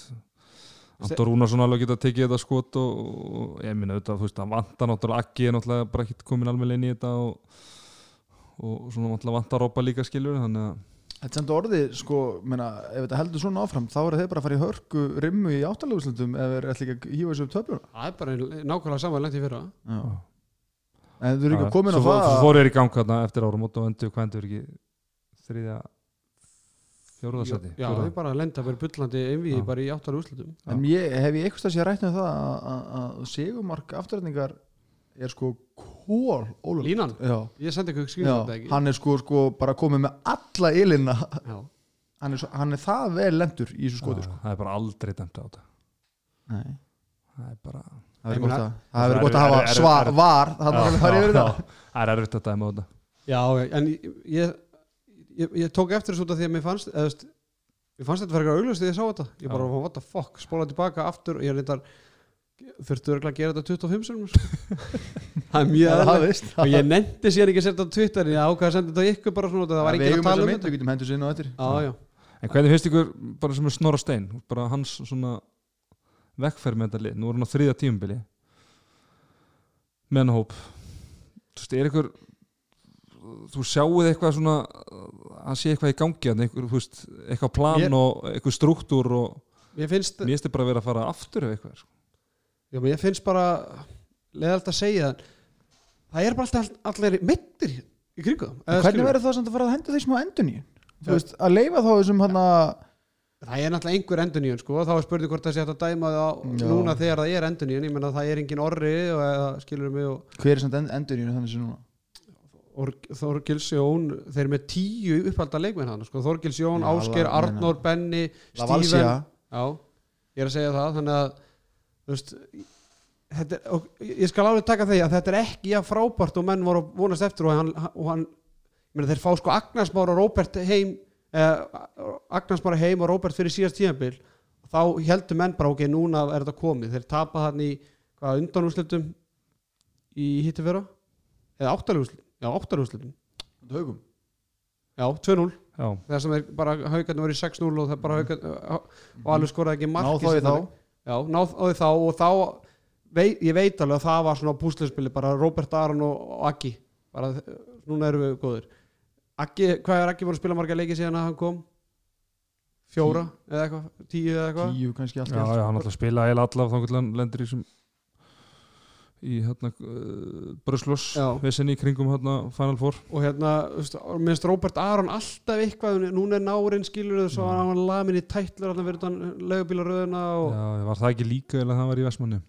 Anton Rúnarsson alveg geta tekið þetta skot og, og ég meina auðvitað, þú veist, hann vantar náttúrulega ekki er náttúrulega bara ekki komin alveg inn í þetta og, og svona náttúrulega vantar Robba líka skilur þannig að Þetta er samt orðið, sko, meina, ef þetta heldur svona áfram þá er þeir bara að fara í hörku rimmu í áttalegu ef þeir ætla ekki að hýfa þessu upp töfluna. Það er bara nákvæmlega saman lengt í fyrra. Já. En þú eru ekki Já, komin á svo, það Svo að- fóru þeir í gang þarna eftir árum og endur hvað endur ekki þriðja fjóruðarsæti já, það er bara að lenda verið bullandi einvið Já. bara í áttar úrslutum En ég, hef ég eitthvað sér rætt um það að, að, að segumark afturrætningar er sko kól ólöf línan, Já, ég sendi ykkur ekki? hann er sko, sko bara komið með alla ilina. Já. hann er, svo, hann er það vel lendur í þessu skoti Já, sko. það er bara aldrei dæmt á þetta. Nei, það er bara það er gott að það er gott er- að hafa svar, er- var þannig að það fari yfir það það er erfitt að dæma á þetta. Já, en ég, ég, ég, ég tók eftir þessu út af því að mér fannst eða, veist, mér fannst þetta fyrir eitthvað auglust þegar ég sá þetta. Ég bara, what the fuck, spóla tilbaka aftur og ég reyndar þurftu örgulega að gera þetta 25 sinum sko. það er mjög veist. Og ég nefndi sér ekki að setja á Twitter ég ákvað að senda þetta á ykkur bara svona það var ekki að tala um þetta. við getum hendur sinna á eftir. Já, já, en hvernig finnst ykkur bara sem er Snorra Stein bara hans svona vekkferð með þetta lið, nú er hann á þriðja tímubili með hann hóp þú veist, er ykkur þú sjáuð eitthvað svona að sé eitthvað í gangi þú veist, eitthvað plan Mér- og eitthvað struktúr og mér finnst þið bara að vera að fara aftur eða eitthvað sko. Já, mér finnst bara leðalt að segja það er bara alltaf allir mittir í kringu það Eða hvernig verður það samt að fara að henda því smá endun í þú veist, að leifa þá þessum hann Það er náttúrulega einhver enduníun sko. Þá er spurning hvort það sé að dæma það núna þegar það er enduníun ég menna það er engin orri og eða skilur mig og hver er samt endun í þannig sem núna? Or- Þorgils Jón þeir eru með tíu upphalda leikmenn hann sko. Þorgils Jón, meina- Arnór, Steven Valsia Já, ég er að segja það þannig að veist þetta, er- og ég skal alveg taka því að þetta er ekki að frábært og menn voru að vonast eftir og hann, og hann ég meina, þeir fá sko Agnarsmára og Róbert heim eh, Agnarsmára heim og Róbert fyrir síðast tíðanbíl þá heldur menn bara ok, núna er þetta komið. Þeir tapa hann í hvað undanúslitum í hittu fyrra? Eða áttalúslitum haugum já, 2-0 já, það sem er bara haugarnir voru í 6-0 og það bara haugarnir og alveg skoraði ekki mark ná í þá Já, náðu þá og þá vei, ég veit alveg að það var svona púslinspili bara Robert Aron og, og Aggi. Bara núna erum við góður Aggi, hvað er Aggi voru að spila marga leiki síðan að hann kom? Fjóra eða eitthvað, tíu eða eitthvað? Tíu kannski allt já, já, hann að spila eða allar þá lendur í sem í hérna uh, Bröslós Já. vissinni í kringum hérna Final Four. Og hérna, minnst Robert Aron alltaf eitthvað, núna er nárin skilur þau svo hann var lamin í tætlur hann verið utan leigubílaröðuna og já, var það ekki líka eða það var í Vestmanni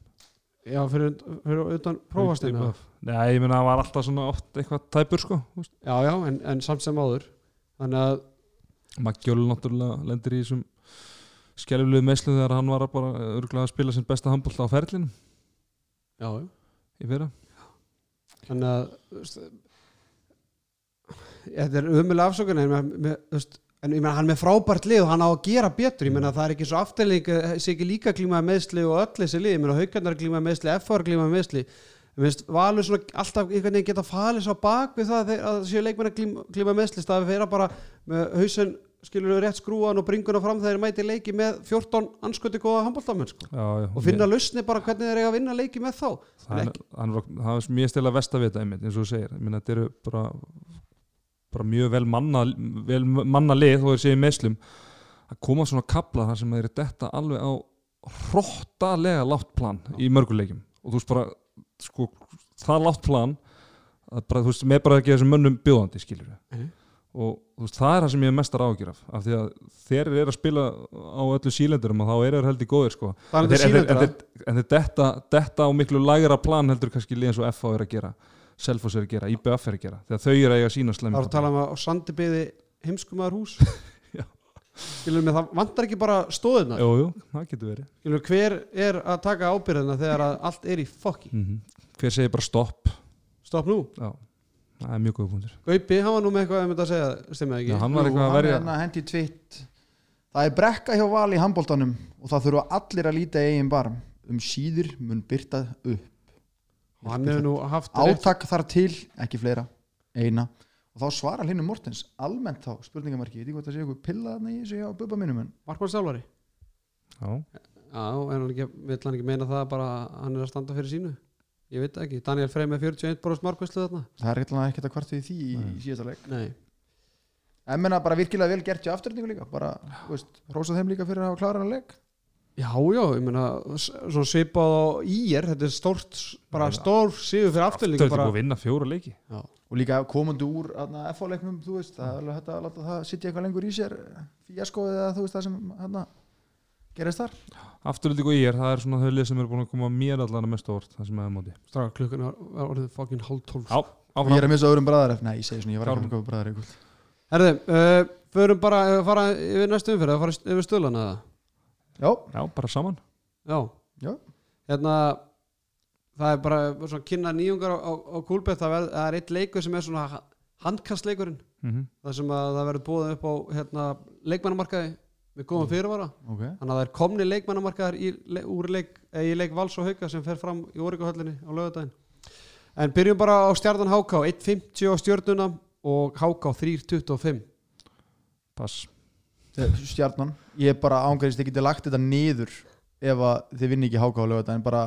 já, fyrir, fyrir utan prófastina. Nei, ég meina það var alltaf svona oft eitthvað tæpur sko já, já, en, en samt sem áður. Þannig að Maggjól náttúrulega lendir í þessum skelfilegu meðslu þegar hann var að bara örgulega að spila sinn besta handbólta á ferlinum. Já, já í fyrra. Þannig að þetta er umulega afsökun en, ég meina hann með frábært lið og hann á að gera betur. Ég meina það er ekki svo afturling sé ekki líka klímaði meðsli og öll þessi lið ég meina haugarnar klímaði meðsli, FR klímaði meðsli ég meina valur svona alltaf einhvern veginn geta falið svo bak við það að þeir- að séu leikmenn að klíma, klíma meðsli staði fyrir að bara með hausin skilur við rétt skrúan og bringuna fram þegar þeir mæti leiki með 14 ansköti góða handbóltamenn sko. og finna lausni bara hvernig þeir eiga að vinna leiki með þá. Það hann, það er mjög stila vestavita einmitt, eins og þú segir, ég þetta eru bara, bara mjög vel manna, vel manna lið og þeir séu meðslum að koma svona kapla þar sem þeir eru detta alveg á hróttalega látt plan í mörguleikjum og þú veist bara sko, það látt plan að bara, veist, með bara ekki þessum mönnum bjóðandi skilur við Mhm. Og veist, það er það sem ég er mestar ágjur af. Af því að þeir eru að spila á öllu sílendurum og þá eru þeir heldur góðir sko. Það en þeir, detta, á miklu lægra plan heldur kannski eins og FH er að gera Selfoss er að gera, IBF er að gera þegar þau eru að eiga sína það slemmi er að tala um að á sandi byði heimskumaður hús. Við það vantar ekki bara stóðuna Jú, jú, það getur verið. Við hver er að taka ábyrðina þegar að allt er í fokki? Mm Hver segir bara stopp? Stopp nú, Já, það er mjög góð punktur. Gaupi, hann var nú með eitthvað að mynda að segja, stemmið ekki. Já, hann var eitthvað að verja hérna hendi tvitt það er brekka hjá val í handbóltanum og það þurfa allir að líta eigin barm. Um síður mun byrta upp. Hann hefur nú haft átak þar til, ekki fleira eina, og þá svarar Linnu Mortens almennt þá, spurningamarki, ég veit ekki hvað það sé eitthvað pilla þarna í þessu hjá bubba mínum en markmannstjálfari Já, Já, en hann ekki, vill hann ekki meina það bara hann er að standa fyrir sínu Ég veit ekki, Daniel Frey með 41% markvæslu þarna. Það er eitthvað ekkert að kvart við því í, Nei. í síðasta leik. Nei, en menna bara virkilega vel gert hjá afturhendingu líka. Bara, þú veist, rósa þeim líka fyrir að hafa klára hann leik. Já, já, ég svona svipað á ír þetta er stórt, bara stór sigur fyrir afturlíka eru bara búið að vinna fjóra leiki. Já, og líka komandi úr FH-leiknum, þú veist, það er alveg hægt að láta það sitja eitthvað lengur í sér fíasko eða þú veist það sem hana, gerist þar? Afturlítið og ég er, það er svona þau lið sem eru búin að koma mér allan að mest á orð það sem er á móti. Straka klukkan var orðið fokkin hálf tólf. Já, og ég áfram er að missa öðrum bræðar nei, ég segi svona, ég var ekki að koma bræðar eitthvað. Herði, uh, förum bara að fara yfir næstu umfyrir, að fara yfir stöðlana eða? Já, Já, bara saman. Já, já, hérna það er bara svona kynna nýjungar á, á, á kúlbett, það, verð- það er eitt leikur sem er svona handkastleikurinn. Mm það sem að það verður búið upp á hérna, leikmannamarkaði með góðum fyrirvara. Ok. Þannig að það er komni leikmannamarkaðar í, le, úr leik, eh, í leik Vals og Hauka sem fer fram í Órikuhöllinni á lögadaginn en byrjum bara á stjarnan HK 1.50 á stjörnuna og HK 3.25 Pass. Stjarnan, ég er bara ángæðist ég geti lagt þetta niður ef að þið vinni ekki háká á lögata en bara,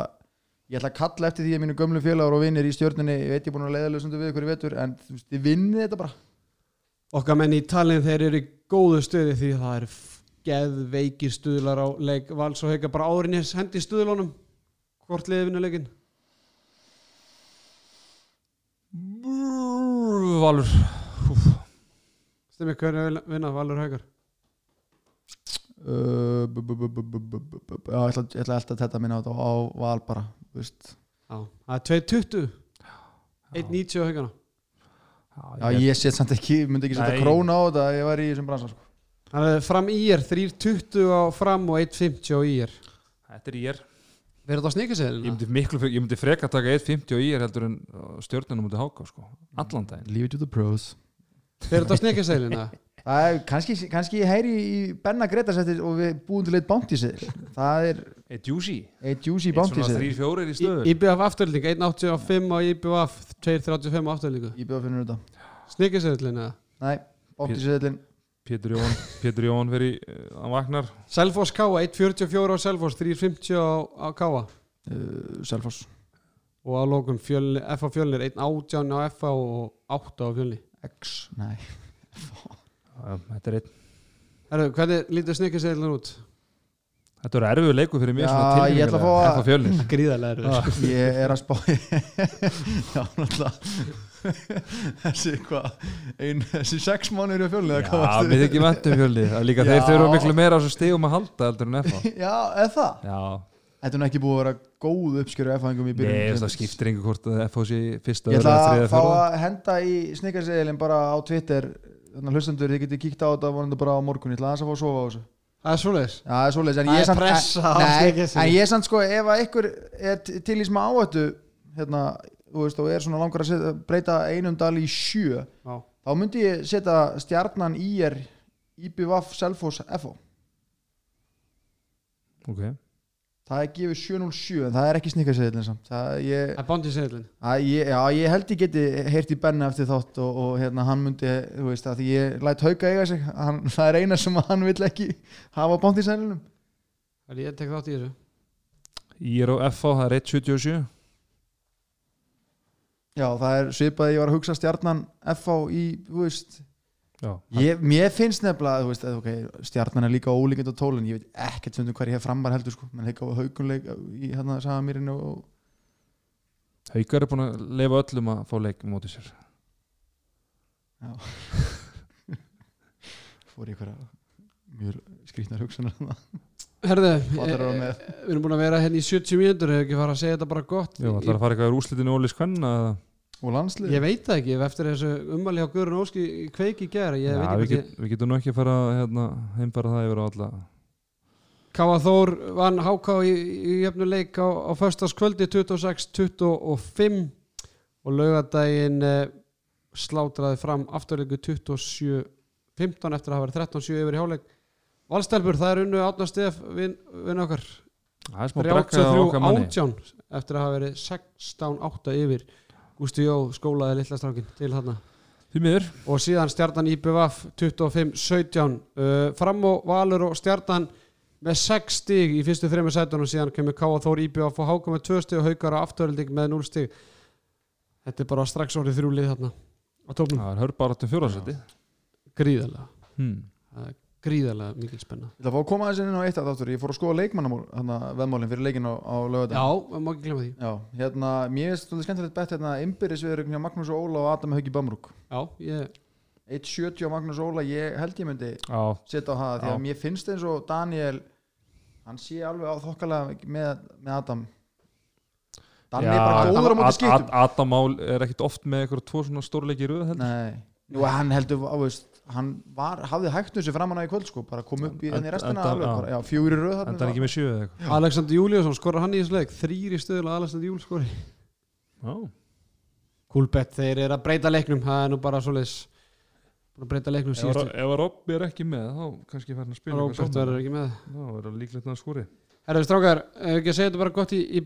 ég ætla að kalla eftir því að mínu gömlu félagur og vinnir í stjörnunni ég veit ég er búin að leiða lösundu við ykkur í vetur en þú veist, þið vinnið þetta bara. Okkar menn í talin þeir eru í góðu stöði því það er geðveiki stuðlar á leik vals og heika bara áriðnis hendi stuðlunum hvort liðið vinna leikin Valur. Stemmi, hvernig vinna Valur heikar? Ég ætla alltaf að þetta minna á Val bara Það er 2.20 1.90 á heikana Já, ég set samt ekki, myndi ekki setja króna á þetta ég var í þessum bransan sko. Þannig að fram í ég, 3.20 á fram og 1.50 á í ég. Þetta er í ég. Verður það að snika sig? Ég myndi, myndi freka að taka 1.50 á í ég heldur en stjórnarnar mútið háka sko. Allan daginn. Mm. Leave it to the pros. Verður það að snika sig? Kanski, kannski ég heyri í Benna Gretarsættir og við búum til eitt bántísið. Það er... Eitt juicy. Eitt juicy bántísið. Eitt svona 3-4 í stöðu. IBF afturlíka, 1.85 á IBF, 2.35 á afturlíku. IBF finnur þetta. Snika sig? Nei, bántísið Pétur Jón Pétur Jón fyrir uh, hann vaknar. Selfoss Káa 1.44 á Selfoss 3.50 á, á Káa uh, Selfoss. Og á lókun fjölni, F á fjölnir 1.18 á F og 8 á fjölni. X, nei. Þetta er einn. Herru, hvernig lítur sníkaseðilin út? Þetta er erfiður leikur fyrir mér Já, ég ætla að fá að- Gríðarlega er ég er að spá já, náttúrulega þessi hvað ein, þessi sex mánuður í fjölni Já, við ekki mentum fjölni er líka þeir Já. þurfa miklu meira á þessu stegum að halda heldur en F á já, eða það? Já, þetta er nú ekki búið að vera góð uppskjöru F-hængum í Nei, byrjun það skiptir einhver hvort að F á sé fyrsta ég ætla öðru, að þriðja, fá fjórða. að henda í snikarseðilin bara á Twitter. Þannig að hlustendur, þið getið kíkt á þetta vonandi bara á morgun, ég ætla aðeins að fá að sofa á þessu. Það er svoleiðis. Já, það er svoleiðis, en Það ég er samt pressa á Nei, snikarseðilinn. en ég er samt sko, ef að ykkur er t- til í smá áhættu hérna, veist, og er svona langar að setja, breyta einum dal í sjö Já. þá myndi ég setja stjarnan í er IBVF Selfoss FO Ok, það er gefið 707 en það er ekki snikkarseðilin samt. Það, ég, Það er bóndið seglin að, ég, já, ég held ég geti heyrt í Benna eftir þátt og, og hérna hann myndi þú veist að því ég læt hauka eiga sig. Hann, það er eina sem hann vill ekki hafa bónt í sælinum Það er ég tek þátt í þessu. Ég er á FH, það er 1.77 já það er svipað að ég var að hugsa stjarnan FH í, þú veist Já, ég, mér finnst nefnilega, þú veist að, okay, stjarnan er líka ólíkind á tólun ég veit ekkert stundum hvað ég hef frambar heldur sko, menn heika á haukunleik í hérna Sagamýrinu og Haukar er búin að leifa öllum að fá leik mótið sér. Fór í einhverja mjög skrýtnar hugsunar þarna. Herðu, eh, við erum búin að vera hérna í 70 mínútur Hefur ekki fara að segja þetta bara gott? Já, það er að fara eitthvað í úrslitinu Ólis Kvenna eða- og landslið Ég veit það ekki, ef eftir þessu ummali á Guðrun Óski í kveiki í gera Ég Já, veit við, ekki get, við getum nú ekki að fara hérna, heimfara það yfir á alla. Káa Þór vann HK í, í jöfnuleik á, á föstaskvöldi 26-25 og laugadaginn eh, slátraði fram afturleiku 27-15 eftir að hafa verið 13-7 yfir í háleik Valstelpur, það er unnu átna stef vinn vin okkar. Það er smá brekka á okkar manni. 33-18 eftir að hafa verið 16-8 yfir. Gústi Jó skólaði litla strákin til þarna. Því miður. Og síðan stjarnan IBVF 25-17 uh, fram og Valur og stjarnan með 6 stig í fyrstu þrejum sætunum. Síðan kemur Káa Þór IBVF og Háka með 2 stig og Haukar á afturölding með 0 stig. Þetta er bara strax orðið þrjúlið þarna á tóknum Það er hörbarat um fjóraðsæti gríðarlega. Hmm. Það gríðarlega mikil spenna. Ég ætla að fá að koma aðeins inn á eitt að þáttur Ég fór að skoða leikmannamál, hérna, veðmálin fyrir leikin á, á lögadaginn já, maður má ekki glemma því. Já, hérna, mér finnst þetta skemmtilegt bett hérna Imbyrðisviður hjá Magnús Óla og Adam Hauki Bamrúk já, ég, 1.70 á Magnús Óla, ég held ég myndi Já, setja á það, því Já. að mér finnst eins og Daniel hann sé alveg á þokkalega með, með Adam. Danni er bara góður á móti skýtum Adam Mál er ekkit oft með eitthvað tvo svona stórleiki í röð heldur. Nei, Nú, hann heldur, á, veist, hann var, hafði hægt þessu framan á í kvöld sko, bara kom upp í En- enn í restina alveg, já. í röð er þarna. ekki með sjö eða eitthvað. Alexander Júliusson skorur hann í þessu leik þrýr í stöðul að Alexander Júl skori Já, Kúlbett, þeir eru að breyta leiknum það er nú bara búin að breyta leiknum síðustu ef að Robby er ekki með þá kannski fær hann að spila saman. verður ekki með. Já, það er líklegt að hann skori. Herðu strákar, ef ekki að segja þetta bara gott í, í